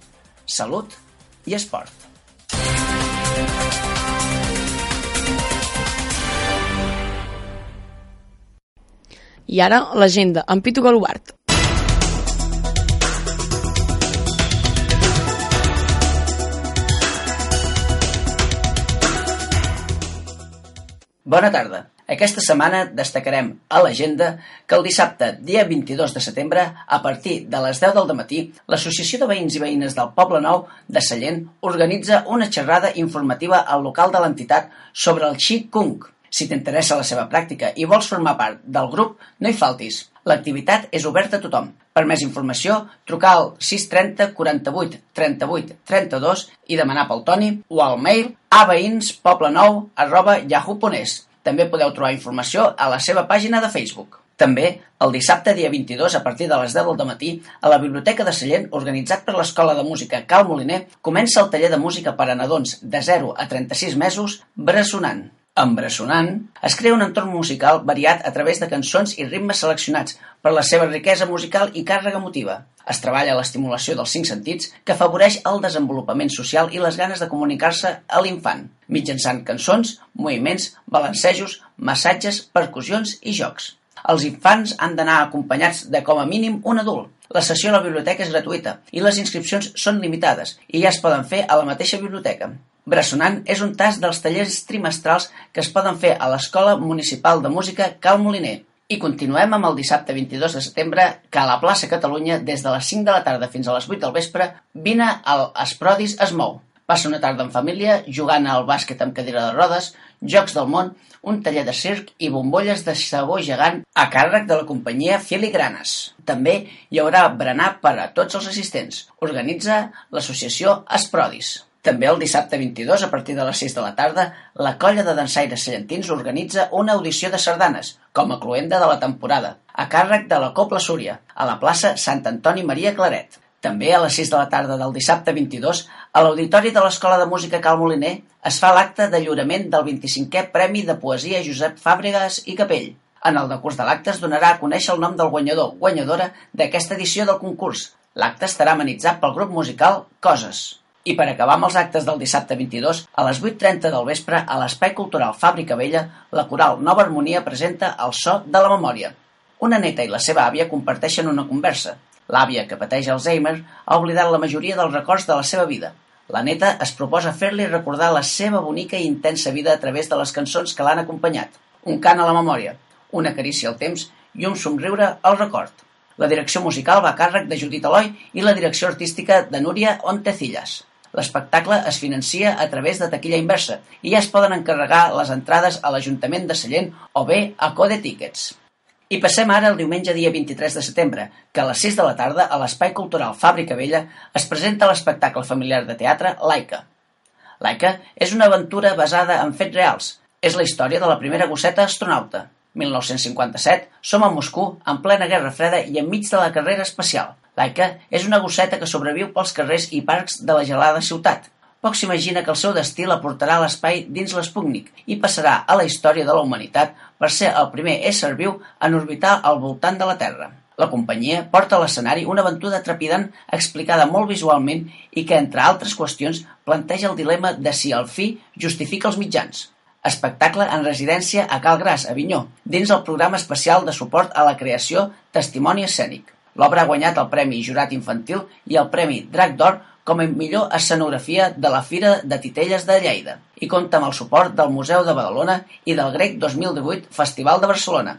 Salut i esport. I ara l'agenda, amb Pitu Galubart. Bona tarda. Aquesta setmana destacarem a l'agenda que el dissabte, dia 22 de setembre, a partir de les 10 del matí, l'Associació de Veïns i Veïnes del Poble Nou de Sallent organitza una xerrada informativa al local de l'entitat sobre el Qi Kung. Si t'interessa la seva pràctica i vols formar part del grup, no hi faltis. L'activitat és oberta a tothom. Per més informació, trucar al 630 48 38 32 i demanar pel Toni o al mail aveïnspoblenou arroba yahoo.es. També podeu trobar informació a la seva pàgina de Facebook. També, el dissabte dia 22, a partir de les 10 del matí, a la Biblioteca de Sallent, organitzat per l'Escola de Música Cal Moliner, comença el taller de música per a nadons de 0 a 36 mesos, Bressonant. Amb Bressonant es crea un entorn musical variat a través de cançons i ritmes seleccionats per la seva riquesa musical i càrrega emotiva. Es treballa l'estimulació dels cinc sentits que afavoreix el desenvolupament social i les ganes de comunicar-se a l'infant, mitjançant cançons, moviments, balancejos, massatges, percussions i jocs. Els infants han d'anar acompanyats de com a mínim un adult. La sessió a la biblioteca és gratuïta i les inscripcions són limitades i ja es poden fer a la mateixa biblioteca. Bressonant és un tast dels tallers trimestrals que es poden fer a l'Escola Municipal de Música Cal Moliner. I continuem amb el dissabte 22 de setembre, que a la plaça Catalunya, des de les 5 de la tarda fins a les 8 del vespre, vine al Esprodis es mou. Passa una tarda en família, jugant al bàsquet amb cadira de rodes, jocs del món, un taller de circ i bombolles de sabó gegant a càrrec de la companyia Filigranes. També hi haurà berenar per a tots els assistents. Organitza l'associació Esprodis. També el dissabte 22, a partir de les 6 de la tarda, la colla de dansaires cellentins organitza una audició de sardanes, com a cluenda de la temporada, a càrrec de la Copla Súria, a la plaça Sant Antoni Maria Claret. També a les 6 de la tarda del dissabte 22, a l'Auditori de l'Escola de Música Cal Moliner, es fa l'acte de lliurament del 25è Premi de Poesia Josep Fàbregas i Capell. En el decurs de l'acte es donarà a conèixer el nom del guanyador, guanyadora, d'aquesta edició del concurs. L'acte estarà amenitzat pel grup musical Coses. I per acabar amb els actes del dissabte 22, a les 8.30 del vespre, a l'Espai Cultural Fàbrica Vella, la coral Nova Harmonia presenta el so de la memòria. Una neta i la seva àvia comparteixen una conversa. L'àvia, que pateix Alzheimer, ha oblidat la majoria dels records de la seva vida. La neta es proposa fer-li recordar la seva bonica i intensa vida a través de les cançons que l'han acompanyat. Un cant a la memòria, una carícia al temps i un somriure al record. La direcció musical va a càrrec de Judit Eloi i la direcció artística de Núria Ontecillas. L'espectacle es financia a través de taquilla inversa i ja es poden encarregar les entrades a l'Ajuntament de Sallent o bé a Code Tickets. I passem ara el diumenge dia 23 de setembre, que a les 6 de la tarda a l'Espai Cultural Fàbrica Vella es presenta l'espectacle familiar de teatre Laika. Laika és una aventura basada en fets reals. És la història de la primera gosseta astronauta. 1957, som a Moscou, en plena Guerra Freda i enmig de la carrera espacial. Laika és una gosseta que sobreviu pels carrers i parcs de la gelada ciutat. Poc s'imagina que el seu destí la portarà a l'espai dins l'Sputnik i passarà a la història de la humanitat per ser el primer ésser viu en orbitar al voltant de la Terra. La companyia porta a l'escenari una aventura trepidant explicada molt visualment i que, entre altres qüestions, planteja el dilema de si el fi justifica els mitjans. espectacle en residència a Cal Gras, Avinyó, dins el programa especial de suport a la creació Testimoni Escènic. L'obra ha guanyat el Premi Jurat Infantil i el Premi Drac d'Or com a millor escenografia de la Fira de Titelles de Lleida i compta amb el suport del Museu de Badalona i del Grec 2018 Festival de Barcelona.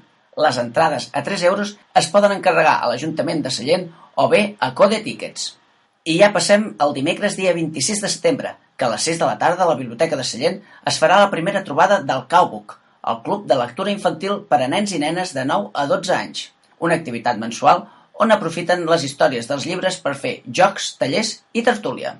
Les entrades a 3 euros es poden encarregar a l'Ajuntament de Sallent o bé a Code Tickets. I ja passem al dimecres dia 26 de setembre, que a les 6 de la tarda a la Biblioteca de Sallent es farà la primera trobada del Cowbook, el club de lectura infantil per a nens i nenes de 9 a 12 anys, una activitat mensual on aprofiten les històries dels llibres per fer jocs, tallers i tertúlia.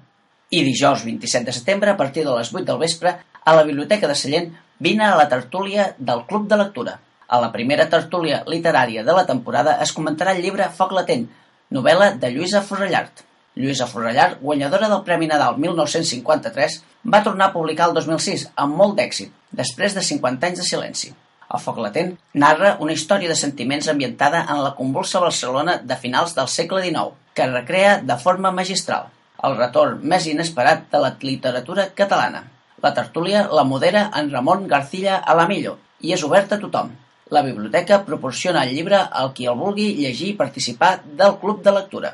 I dijous 27 de setembre, a partir de les 8 del vespre, a la Biblioteca de Sallent, vine a la tertúlia del Club de Lectura. A la primera tertúlia literària de la temporada es comentarà el llibre Foc latent, novel·la de Lluïsa Forrellart. Lluïsa Forrellart, guanyadora del Premi Nadal 1953, va tornar a publicar el 2006 amb molt d'èxit, després de 50 anys de silenci. El foc latent narra una història de sentiments ambientada en la convulsa Barcelona de finals del segle XIX, que recrea de forma magistral el retorn més inesperat de la literatura catalana. La tertúlia la modera en Ramon García Alamillo i és oberta a tothom. La biblioteca proporciona el llibre al qui el vulgui llegir i participar del club de lectura.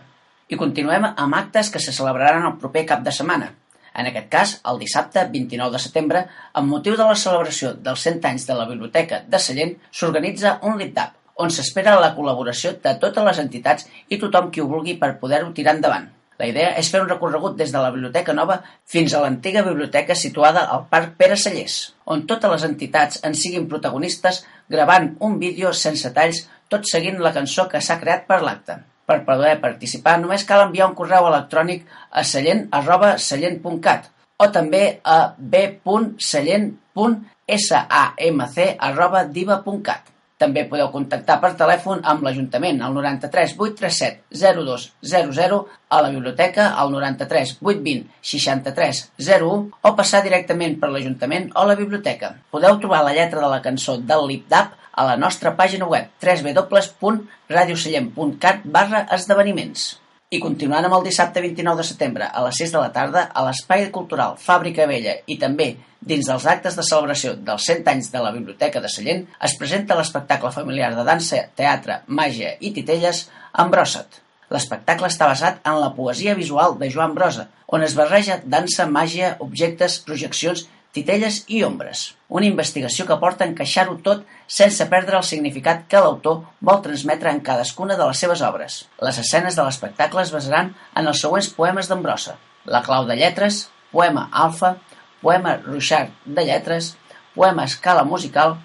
I continuem amb actes que se celebraran el proper cap de setmana. En aquest cas, el dissabte 29 de setembre, amb motiu de la celebració dels 100 anys de la Biblioteca de Sallent, s'organitza un LibDAP, on s'espera la col·laboració de totes les entitats i tothom qui ho vulgui per poder-ho tirar endavant. La idea és fer un recorregut des de la Biblioteca Nova fins a l'antiga biblioteca situada al Parc Pere Sallés, on totes les entitats en siguin protagonistes gravant un vídeo sense talls tot seguint la cançó que s'ha creat per l'acte. Per poder participar només cal enviar un correu electrònic a sallent arroba sallent.cat o també a b.sallent.samc arroba diva.cat. També podeu contactar per telèfon amb l'Ajuntament al 93 837 0200, a la biblioteca al 93 820 63 01 o passar directament per l'Ajuntament o la biblioteca. Podeu trobar la lletra de la cançó del LipDAP a la nostra pàgina web www.radiosellent.cat barra esdeveniments. I continuant amb el dissabte 29 de setembre a les 6 de la tarda a l'Espai Cultural Fàbrica Vella i també dins dels actes de celebració dels 100 anys de la Biblioteca de Sallent es presenta l'espectacle familiar de dansa, teatre, màgia i titelles Ambrosat. L'espectacle està basat en la poesia visual de Joan Brosa, on es barreja dansa, màgia, objectes, projeccions titelles i ombres. Una investigació que porta a encaixar-ho tot sense perdre el significat que l'autor vol transmetre en cadascuna de les seves obres. Les escenes de l'espectacle es basaran en els següents poemes d'Ambrosa. La clau de lletres, poema alfa, poema ruixart de lletres, poema escala musical,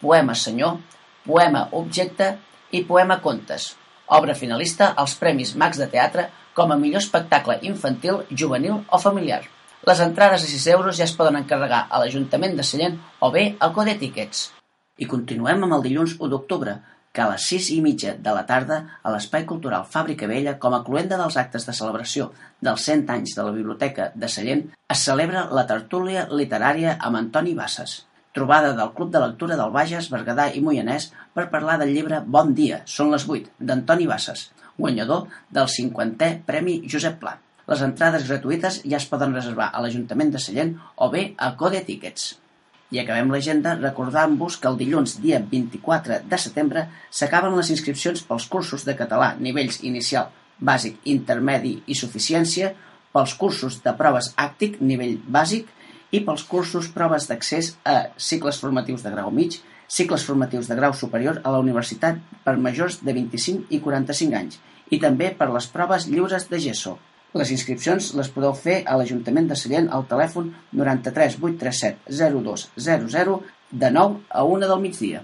poema senyor, poema objecte i poema contes. Obra finalista als Premis Max de Teatre com a millor espectacle infantil, juvenil o familiar. Les entrades a 6 euros ja es poden encarregar a l'Ajuntament de Sallent o bé al Code Tickets. I continuem amb el dilluns 1 d'octubre, que a les 6 i mitja de la tarda a l'Espai Cultural Fàbrica Vella, com a cluenda dels actes de celebració dels 100 anys de la Biblioteca de Sallent, es celebra la tertúlia literària amb Antoni Bassas, trobada del Club de Lectura del Bages, Berguedà i Moianès per parlar del llibre Bon dia, són les 8, d'Antoni Bassas, guanyador del 50è Premi Josep Pla. Les entrades gratuïtes ja es poden reservar a l'Ajuntament de Sallent o bé a Code Tickets. I acabem l'agenda recordant-vos que el dilluns, dia 24 de setembre, s'acaben les inscripcions pels cursos de català nivells inicial, bàsic, intermedi i suficiència, pels cursos de proves àctic, nivell bàsic, i pels cursos proves d'accés a cicles formatius de grau mig, cicles formatius de grau superior a la universitat per majors de 25 i 45 anys, i també per les proves lliures de GESO, les inscripcions les podeu fer a l'Ajuntament de Sallent al telèfon 93 837 0200 de 9 a 1 del migdia.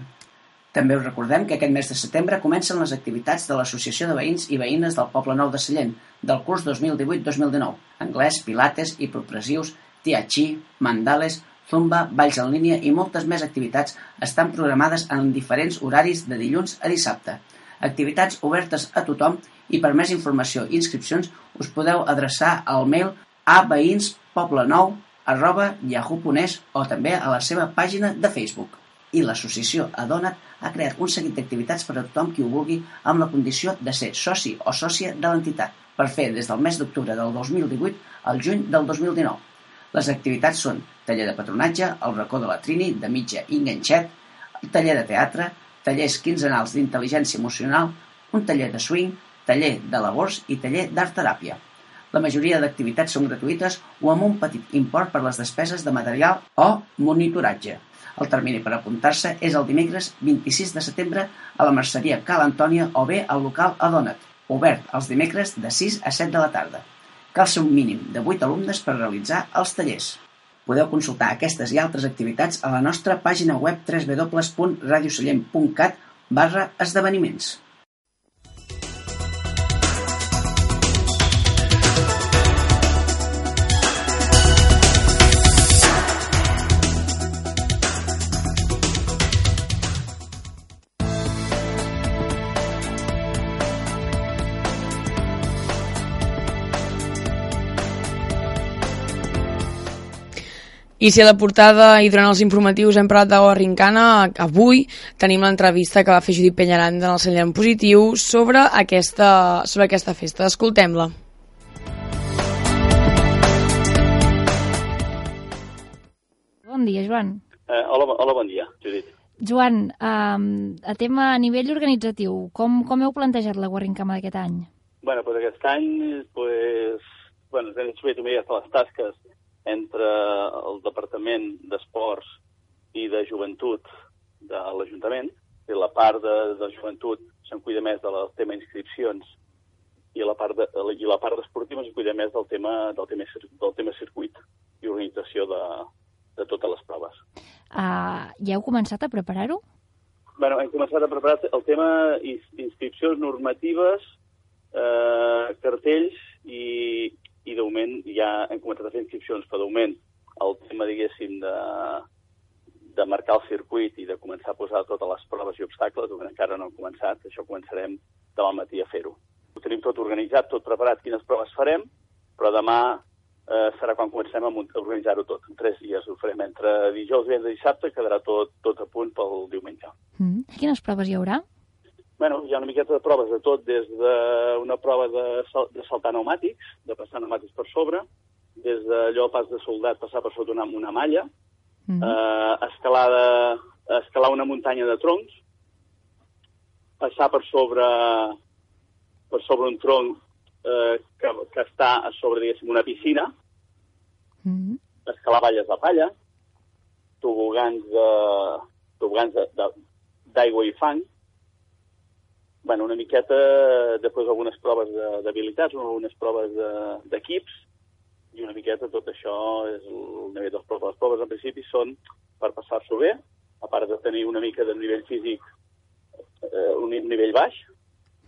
També us recordem que aquest mes de setembre comencen les activitats de l'Associació de Veïns i Veïnes del Poble Nou de Sallent del curs 2018-2019. Anglès, pilates, hipopressius, tiachi, mandales, zumba, balls en línia i moltes més activitats estan programades en diferents horaris de dilluns a dissabte. Activitats obertes a tothom i per més informació i inscripcions us podeu adreçar al mail a veïnspoblenou arroba yahoo.es o també a la seva pàgina de Facebook. I l'associació Adonat ha creat un seguit d'activitats per a tothom qui ho vulgui amb la condició de ser soci o sòcia de l'entitat per fer des del mes d'octubre del 2018 al juny del 2019. Les activitats són taller de patronatge, el racó de la Trini, de mitja i enganxet, taller de teatre, tallers quinzenals d'intel·ligència emocional, un taller de swing, taller de labors i taller d'art teràpia. La majoria d'activitats són gratuïtes o amb un petit import per les despeses de material o monitoratge. El termini per apuntar-se és el dimecres 26 de setembre a la merceria Cal Antònia o bé al local Adona't, obert els dimecres de 6 a 7 de la tarda. Cal ser un mínim de 8 alumnes per realitzar els tallers. Podeu consultar aquestes i altres activitats a la nostra pàgina web www.radiosallent.cat barra esdeveniments. I si a la portada i durant els informatius hem parlat d'Agua Rincana, avui tenim l'entrevista que va fer Judit Penyaranda en el Senyal Positiu sobre aquesta, sobre aquesta festa. Escoltem-la. Bon dia, Joan. Eh, hola, hola, bon dia, Judit. Joan, um, a tema a nivell organitzatiu, com, com heu plantejat la Guarrincama d'aquest any? Bueno, pues aquest any, pues, bueno, ens hem fet una mica les tasques entre el Departament d'Esports i de Joventut de l'Ajuntament, la part de, de joventut se'n cuida més del tema inscripcions i la part de, i la part esportiva se'n cuida més del tema, del tema, del tema circuit i organització de, de totes les proves. Uh, ja heu començat a preparar-ho? bueno, hem començat a preparar el tema d'inscripcions normatives, eh, cartells i, i de moment ja hem començat a fer inscripcions, però de moment el tema, diguéssim, de, de marcar el circuit i de començar a posar totes les proves i obstacles, moment encara no hem començat, això començarem demà al matí a fer-ho. Ho tenim tot organitzat, tot preparat, quines proves farem, però demà eh, serà quan comencem a organitzar-ho tot. En tres dies ho farem. Entre dijous, divendres i dissabte quedarà tot, tot a punt pel diumenge. Mm. Quines proves hi haurà? Bueno, hi ha una miqueta de proves de tot, des d'una prova de, sal de saltar pneumàtics, de passar pneumàtics per sobre, des d'allò pas de soldat passar per sota una, una malla, mm -hmm. eh, escalada, escalar una muntanya de troncs, passar per sobre, per sobre un tronc eh, que, que està a sobre, diguéssim, una piscina, mm -hmm. escalar valles de palla, tobogans de tobogans d'aigua i fang, bueno, una miqueta, després algunes proves d'habilitats, algunes proves d'equips, de, i una miqueta tot això és el nivell dels proves. Les proves, en principi, són per passar-s'ho bé, a part de tenir una mica de nivell físic, eh, un nivell baix,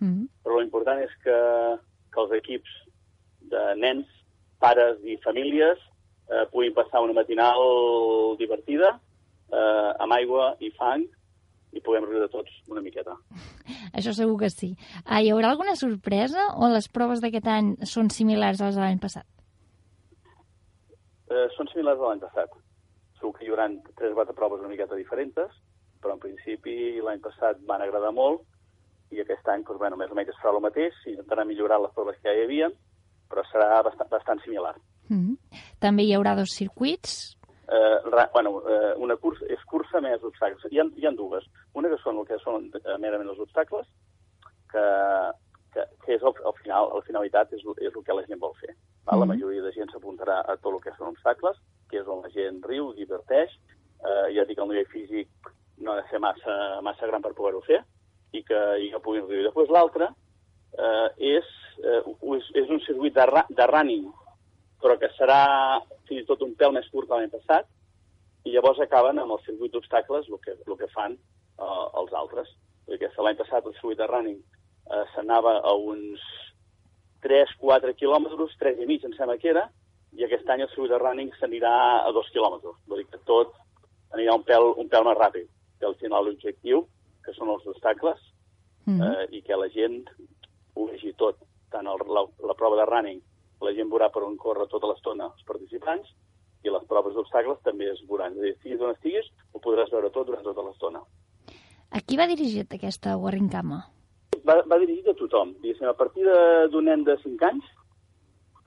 mm -hmm. però l'important és que, que els equips de nens, pares i famílies eh, puguin passar una matinal divertida, eh, amb aigua i fang, i puguem riure tots una miqueta. Això segur que sí. Ah, hi haurà alguna sorpresa o les proves d'aquest any són similars a les de l'any passat? Eh, són similars a l'any passat. Segur que hi haurà tres o quatre proves una miqueta diferents, però en principi l'any passat van agradar molt i aquest any, doncs, bueno, més o menys es farà el mateix, intentarà millorar les proves que ja hi havia, però serà bastant, bastant similar. Mm -hmm. També hi haurà dos circuits, eh, bueno, eh, una cursa, és cursa més obstacles. Hi ha, hi ha dues. Una que són el que són eh, merament els obstacles, que, que, que és el, al final, la finalitat és, és el que la gent vol fer. Mm -hmm. La majoria de gent s'apuntarà a tot el que són obstacles, que és on la gent riu, diverteix, eh, ja dic, el nivell físic no ha de ser massa, massa gran per poder-ho fer, i que, i que puguin riure. Després l'altre eh, és, eh, és, és un circuit de, de running, però que serà fins i tot un pèl més curt que l'any passat, i llavors acaben amb el circuit d'obstacles, el, que, el que fan eh, els altres. Perquè l'any passat el circuit de running eh, s'anava a uns 3-4 quilòmetres, 3 i mig em sembla que era, i aquest any el circuit de running s'anirà a 2 quilòmetres. Vull dir que tot anirà un pèl, un pèl més ràpid. Que al final l'objectiu, que són els obstacles, mm -hmm. eh, i que la gent ho vegi tot, tant el, la, la prova de running la gent veurà per on corre tota l'estona els participants i les proves d'obstacles també es veuran. És a dir, estiguis on estiguis, ho podràs veure tot durant tota l'estona. A qui va dirigit aquesta Warrincama? Va, va dirigit a tothom. Diguéssim, a partir d'un nen de 5 anys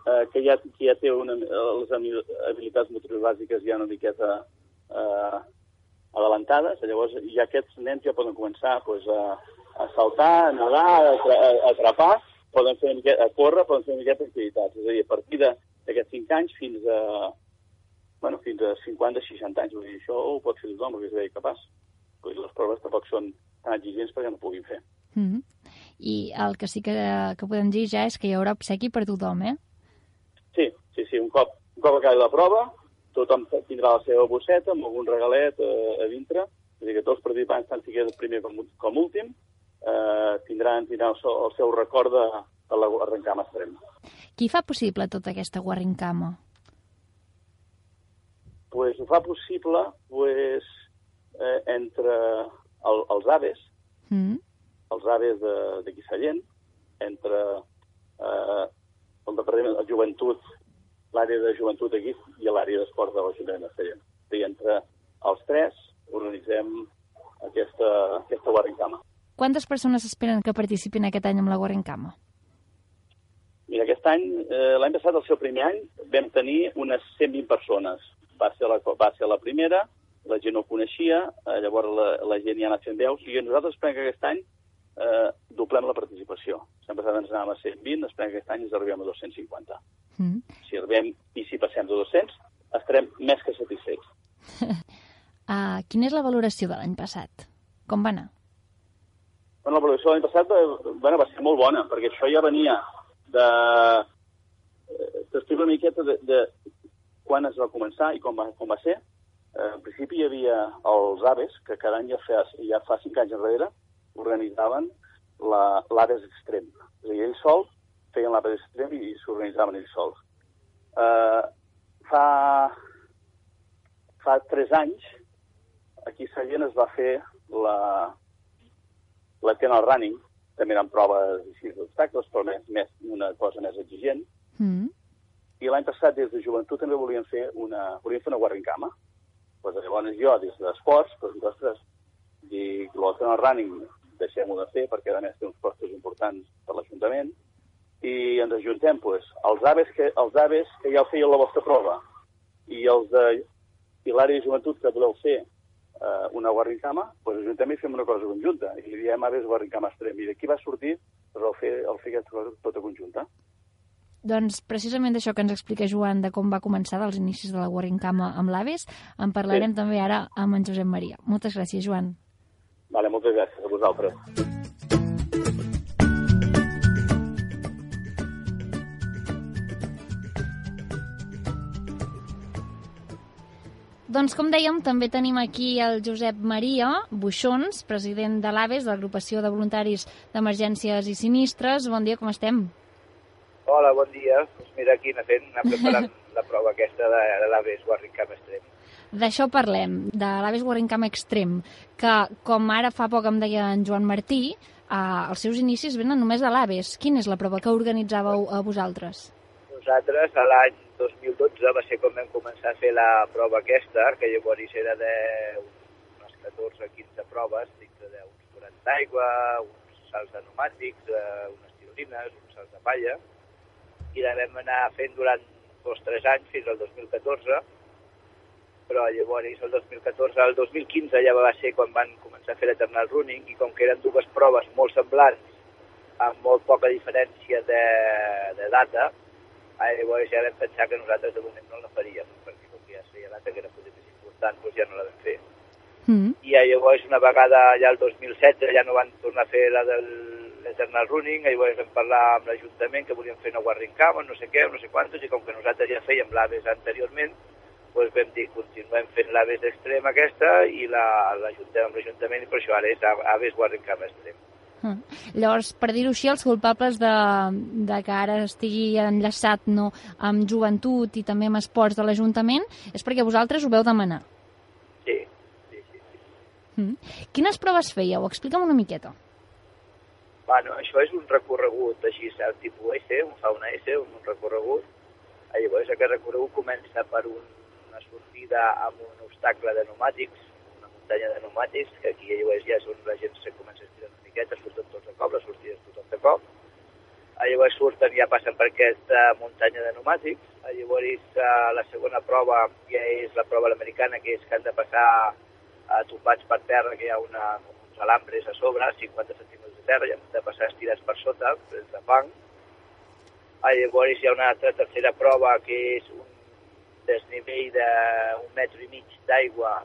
eh, que, ja, que ja té una, les habilitats motrius bàsiques ja una miqueta eh, adelantades, llavors ja aquests nens ja poden començar pues, a, a saltar, a nedar, a, a, a atrapar, poden fer una miqueta, a córrer, poden fer una miqueta d'activitats. És a dir, a partir d'aquests 5 anys fins a, bueno, fins a 50-60 anys. Vull dir, això ho pot fer tothom, perquè és bé capaç. Vull dir, les proves tampoc són tan exigents perquè no puguin fer. Mm -hmm. I el que sí que, que podem dir ja és que hi haurà obsequi per tothom, eh? Sí, sí, sí. Un cop, un cop acabi la prova, tothom tindrà la seva bosseta amb algun regalet eh, a dintre, és a dir, que tots els participants, tant sigui el primer com, com últim, eh, tindran, tindran el, seu, el seu record de, de l'arrencama extrem. Qui fa possible tota aquesta guarrincama? pues, ho fa possible pues, eh, entre el, els aves, mm. els aves de, de Sallent, entre eh, el Departament de Joventut, l'àrea de joventut aquí i l'àrea d'esports de l'Ajuntament de Sallent. I entre els tres organitzem aquesta, aquesta Guarrincama. Quantes persones esperen que participin aquest any amb la Guarrincama? Mira, aquest any, eh, l'any passat, el seu primer any, vam tenir unes 120 persones va ser la, va ser la primera, la gent no ho coneixia, eh, llavors la, la gent ja ha anat fent veus, i nosaltres esperem que aquest any eh, doblem la participació. L'any passat ens anàvem a 120, esperem que aquest any ens arribem a 250. Mm. Si arribem i si passem de 200, estarem més que satisfets. uh, quina és la valoració de l'any passat? Com va anar? Bueno, la valoració de l'any passat eh, bueno, va ser molt bona, perquè això ja venia de... Eh, T'explico una miqueta de, de quan es va començar i com va, com va ser. Eh, en principi hi havia els aves, que cada any ja fa, ja fa cinc anys enrere organitzaven l'Aves Extrem. És a dir, ells sols feien l'Aves Extrem i, i s'organitzaven ells sols. Eh, fa, fa tres anys, aquí a Sallent es va fer la, la Tenal Running, també eren proves d'obstacles, però més, més, una cosa més exigent. Mm i l'any passat des de joventut també volíem fer una, volíem fer una guarrincama. Pues, llavors jo, des d'esports, doncs, ostres, dic, l'Ocean Running deixem-ho de fer perquè a més té uns costos importants per l'Ajuntament i ens ajuntem pues, els, aves que, els aves que ja ho feien la vostra prova i els de i l'àrea de joventut que voleu fer eh, una guarrincama, pues, ajuntem i fem una cosa conjunta. I li diem aves guarrincama extrem. I d'aquí va sortir pues, el, fer, el fer aquesta cosa tota conjunta. Doncs precisament d'això que ens explica Joan de com va començar dels inicis de la Guarrincama amb l'Aves, en parlarem sí. també ara amb en Josep Maria. Moltes gràcies, Joan. Vale, moltes gràcies a vosaltres. Doncs com dèiem, també tenim aquí el Josep Maria Buixons, president de l'AVES, de l'agrupació de voluntaris d'emergències i sinistres. Bon dia, com estem? Hola, bon dia. Pues mira, aquí anar fent, anar preparant la prova aquesta de, de l'Aves Warringcam Extrem. D'això parlem, de l'Aves Warringcam Extrem, que, com ara fa poc em deia en Joan Martí, eh, els seus inicis venen només de l'Aves. Quina és la prova que organitzàveu a vosaltres? Nosaltres, a l'any 2012, va ser quan vam començar a fer la prova aquesta, que llavors era de unes 14-15 proves, dintre d'uns 40 d'aigua, uns salts de pneumàtics, eh, unes tirolines, uns salts de palla, i la vam anar fent durant dos o tres anys fins al 2014, però llavors el 2014, el 2015 ja va ser quan van començar a fer l'Eternal Running i com que eren dues proves molt semblants, amb molt poca diferència de, de data, llavors ja vam pensar que nosaltres de moment no la faríem, perquè com que ja seria data que era potser més important, doncs ja no la vam fer. Mm. I llavors una vegada ja el 2016 ja no van tornar a fer la del l'Eternal Running, llavors vam parlar amb l'Ajuntament que volíem fer una Warringcama, no sé què, no sé quantos, i com que nosaltres ja fèiem l'Aves anteriorment, doncs vam dir, continuem fent l'Aves d'extrem aquesta i l'ajuntem la, amb l'Ajuntament i per això ara és Aves Warringcama extrem. Mm. Llavors, per dir-ho així, els culpables de, de que ara estigui enllaçat no, amb joventut i també amb esports de l'Ajuntament és perquè vosaltres ho veu demanar. Sí, sí, sí. sí. Mm. Quines proves fèieu? Explica'm una miqueta. Bueno, això és un recorregut així, el tipus S, un fa una S, un, recorregut. Llavors aquest recorregut comença per un, una sortida amb un obstacle de pneumàtics, una muntanya de pneumàtics, que aquí llavors ja és on la gent se comença a miqueta, surten tots de cop, les sortides tothom de cop. llavors surten ja passen per aquesta muntanya de pneumàtics. Llavors eh, la segona prova ja és la prova americana, que és que han de passar eh, tombats per terra, que hi ha una, uns alambres a sobre, 50 centímetres de terra, i han de passar estirats per sota, des de fang. Ah, llavors hi ha una altra tercera prova, que és un desnivell d'un metre i mig d'aigua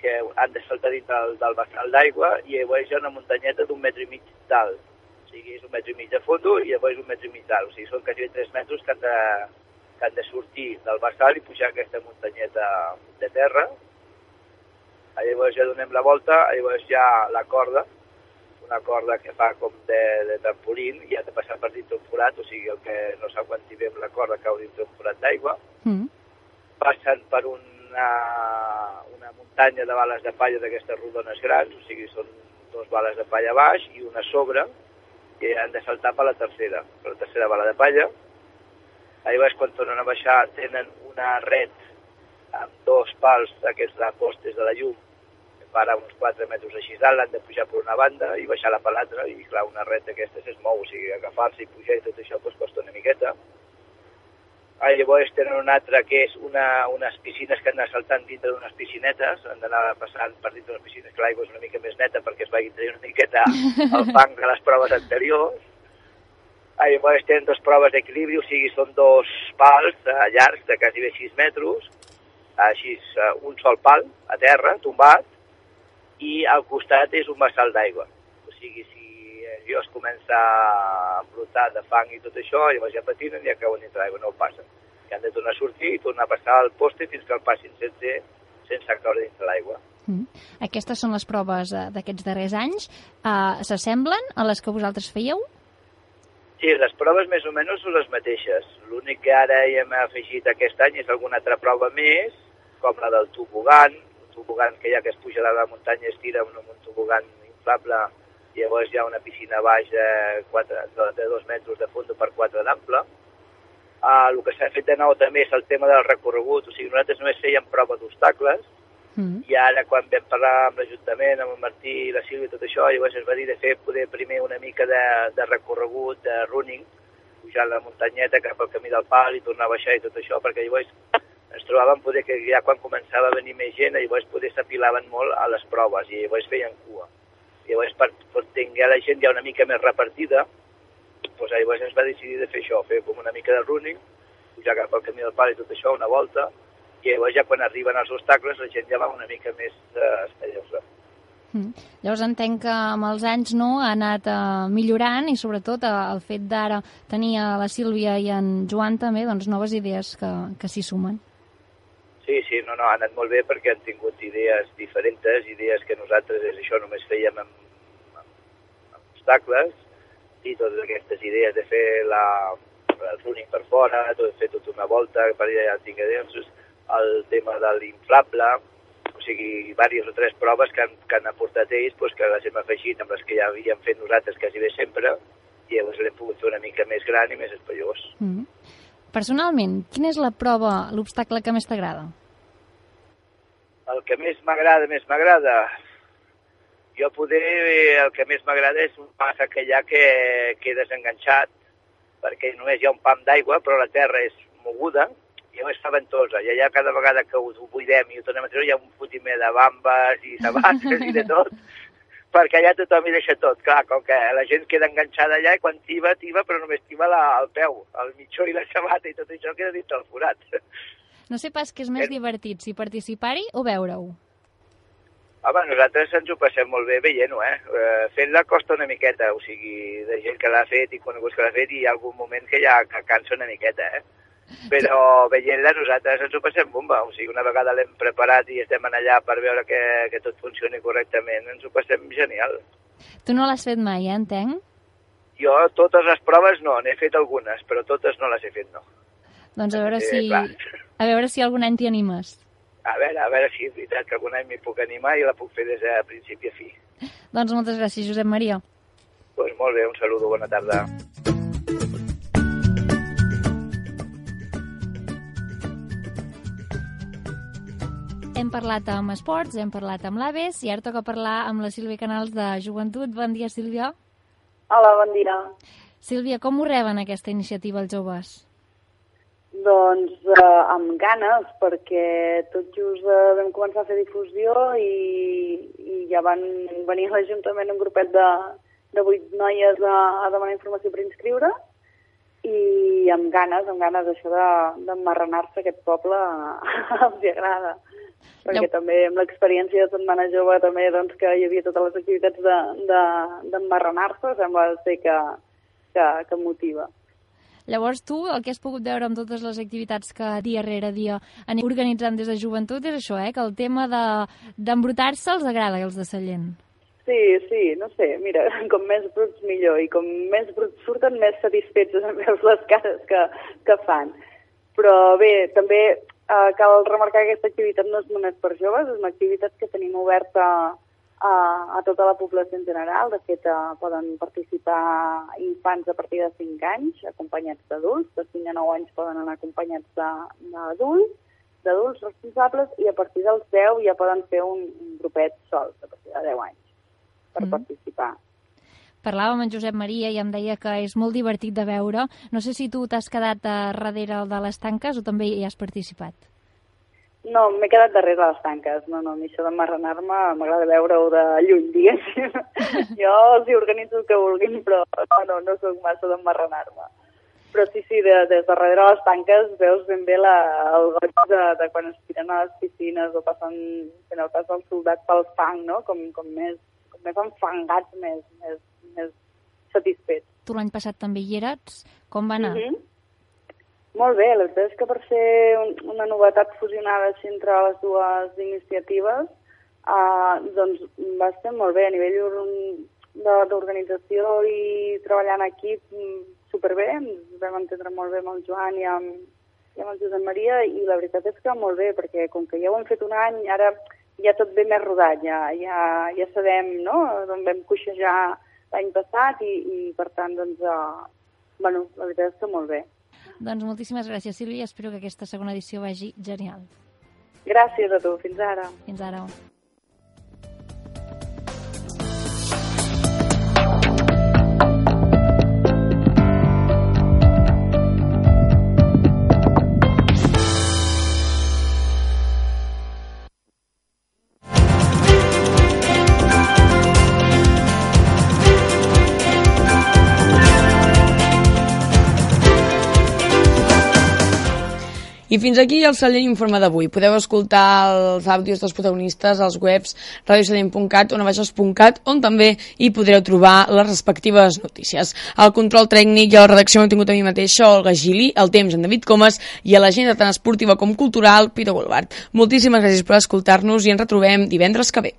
que han de saltar dintre del, del vessal d'aigua i llavors hi ha una muntanyeta d'un metre i mig d'alt. O sigui, és un metre i mig de fondo i llavors un metre i mig d'alt. O sigui, són quasi 3 metres que han, de, que han de sortir del vessal i pujar aquesta muntanyeta de terra. Llavors ja donem la volta, llavors ha la corda, una corda que fa com de, de trampolín i ha de passar per dintre un forat, o sigui, el que no s'aguanti bé amb la corda cau dintre un forat d'aigua. Mm. Passen per una, una muntanya de bales de palla d'aquestes rodones grans, o sigui, són dos bales de palla baix i una sobre, i han de saltar per la tercera, per la tercera bala de palla. Llavors, quan tornen a baixar, tenen una red amb dos pals d'aquests de de la llum, que para uns 4 metres així dalt, l'han de pujar per una banda i baixar-la per l'altra, i clar, una red d'aquestes es mou, o sigui, agafar-se i pujar i tot això doncs, costa una miqueta. Ah, llavors tenen una altra que és una, unes piscines que han d'anar saltant dintre d'unes piscinetes, han d'anar passant per dintre d'unes piscines que l'aigua és una mica més neta perquè es vagi traient una miqueta el fang de les proves anteriors. Ah, llavors tenen dues proves d'equilibri, o sigui, són dos pals eh, llargs de quasi bé 6 metres, així eh, un sol pal a terra, tombat, i al costat és un vessal d'aigua. O sigui, si es comença a brotar de fang i tot això, llavors ja patinen i ja cauen dintre l'aigua, no ho passen. I han de tornar a sortir i tornar a passar al poste fins que el passin sense, sense caure dintre l'aigua. Mm. Aquestes són les proves eh, d'aquests darrers anys. Uh, S'assemblen a les que vosaltres fèieu? Sí, les proves més o menys són les mateixes. L'únic que ara hi hem afegit aquest any és alguna altra prova més, com la del tobogan, un tobogan que ja que es puja a la muntanya es tira amb un tobogan inflable llavors hi ha una piscina a baix de, 4, de 2 metres de fons per 4 d'ample. Uh, el que s'ha fet de nou també és el tema del recorregut, o sigui, nosaltres només fèiem prova d'obstacles, Mm. i ara quan vam parlar amb l'Ajuntament, amb el Martí i la Sílvia i tot això, llavors es va dir de fer poder primer una mica de, de recorregut, de running, pujar la muntanyeta cap al camí del pal i tornar a baixar i tot això, perquè llavors ens trobàvem poder que ja quan començava a venir més gent, llavors poder s'apilaven molt a les proves i llavors feien cua. I llavors per, per tenir la gent ja una mica més repartida, doncs llavors ens va decidir de fer això, fer com una mica de running, pujar cap al camí del pal i tot això, una volta, i llavors ja quan arriben els obstacles la gent ja va una mica més eh, espaiosa. Mm. Llavors entenc que amb els anys no, ha anat uh, millorant i sobretot uh, el fet d'ara tenir a la Sílvia i en Joan també doncs, noves idees que, que s'hi sumen. Sí, sí, no, no, ha anat molt bé perquè han tingut idees diferents, idees que nosaltres és això només fèiem amb, amb, amb obstacles i totes aquestes idees de fer la, el running per fora, tot, fer tota una volta per allà ja tinc idees, el tema de l'inflable, o sigui, diverses o tres proves que han, que han aportat ells, doncs, que les hem afegit amb les que ja havíem fet nosaltres quasi bé sempre, i llavors l'hem pogut fer una mica més gran i més espaiós. Mm. Personalment, quina és la prova, l'obstacle que més t'agrada? El que més m'agrada, més m'agrada, jo poder, el que més m'agrada és un pas que que quedes enganxat, perquè només hi ha un pam d'aigua, però la terra és moguda, i llavors fa ventosa, i allà cada vegada que ho buidem i ho tornem a treure hi ha un fotimer de bambes i sabates i de tot, perquè allà tothom hi deixa tot, clar, com que la gent queda enganxada allà i quan tiba, tiba, però només tiba la, el peu, el mitjó i la sabata i tot això queda dintre el forat. No sé pas què és més divertit, si participar-hi o veure-ho. Home, nosaltres ens ho passem molt bé veient-ho, eh? eh Fent-la costa una miqueta, o sigui, de gent que l'ha fet i coneguts que l'ha fet i hi ha algun moment que ja que cansa una miqueta, eh? Però veient-la nosaltres ens ho passem bomba, o sigui, una vegada l'hem preparat i estem allà per veure que, que tot funcioni correctament, ens ho passem genial. Tu no l'has fet mai, eh, entenc? Jo totes les proves no, n'he fet algunes, però totes no les he fet, no. Doncs a veure Eh, si, clar. A veure si algun any t'hi animes. A veure, a veure si és veritat que algun any m'hi puc animar i la puc fer des de principi a fi. Doncs moltes gràcies, Josep Maria. Doncs pues molt bé, un saludo, bona tarda. Hem parlat amb esports, hem parlat amb l'Aves i ara toca parlar amb la Sílvia Canals de Joventut. Bon dia, Sílvia. Hola, bon dia. Sílvia, com ho reben aquesta iniciativa els joves? Doncs eh, amb ganes, perquè tot just eh, vam començar a fer difusió i, i ja van venir a l'Ajuntament un grupet de, de vuit noies a, a demanar informació per inscriure i amb ganes, amb ganes això d'emmarrenar-se de, aquest poble els agrada. Perquè ja. també amb l'experiència de Setmana Jove també doncs, que hi havia totes les activitats d'emmarrenar-se, de, de, sembla ser que, que, que motiva. Llavors tu, el que has pogut veure amb totes les activitats que dia rere dia anem organitzant des de joventut és això, eh? que el tema d'embrutar-se de, els agrada, els de Sallent. Sí, sí, no sé, mira, com més bruts millor i com més bruts surten més satisfets veus les cares que, que fan. Però bé, també eh, cal remarcar que aquesta activitat no és només per joves, és una activitat que tenim oberta a, a tota la població en general. De fet, uh, poden participar infants a partir de 5 anys, acompanyats d'adults. De 5 a 9 anys poden anar acompanyats d'adults, d'adults responsables, i a partir dels 10 ja poden fer un, un grupet sols, a partir de 10 anys, per mm. participar. Parlàvem amb Josep Maria i em deia que és molt divertit de veure. No sé si tu t'has quedat darrere de les tanques o també hi has participat. No, m'he quedat darrere les tanques. No, no, a mi això d'emmarrenar-me m'agrada veure-ho de lluny, diguéssim. jo els hi organitzo el que vulguin, però no, no, no sóc massa d'emmarrenar-me. Però sí, sí, de, des de darrere les tanques veus ben bé la, el goig de, de quan es tiren a les piscines o passen fent el pas del soldat pel fang, no? Com, com més, com més enfangats, més, més, més satisfets. Tu l'any passat també hi eres. Com va anar? Mm -hmm. Molt bé, la veritat és que per ser una novetat fusionada entre les dues iniciatives, uh, doncs va ser molt bé a nivell d'organització i treballar en equip mm, superbé, ens vam entendre molt bé amb el Joan i amb, i amb el Josep Maria i la veritat és que molt bé, perquè com que ja ho hem fet un any, ara ja tot ve més rodat, ja, ja, ja sabem no? d'on vam coixejar l'any passat i, i per tant, doncs, uh, bueno, la veritat és que molt bé. Doncs moltíssimes gràcies, Sílvia, espero que aquesta segona edició vagi genial. Gràcies a tu, fins ara. Fins ara. I fins aquí el Sallent Informe d'avui. Podeu escoltar els àudios dels protagonistes als webs radiosallent.cat o navaixes.cat, on també hi podreu trobar les respectives notícies. El control tècnic i la redacció han tingut a mi mateixa, Olga Gili, el temps en David Comas i a l'agenda tant esportiva com cultural, Pito Golbart. Moltíssimes gràcies per escoltar-nos i ens retrobem divendres que ve.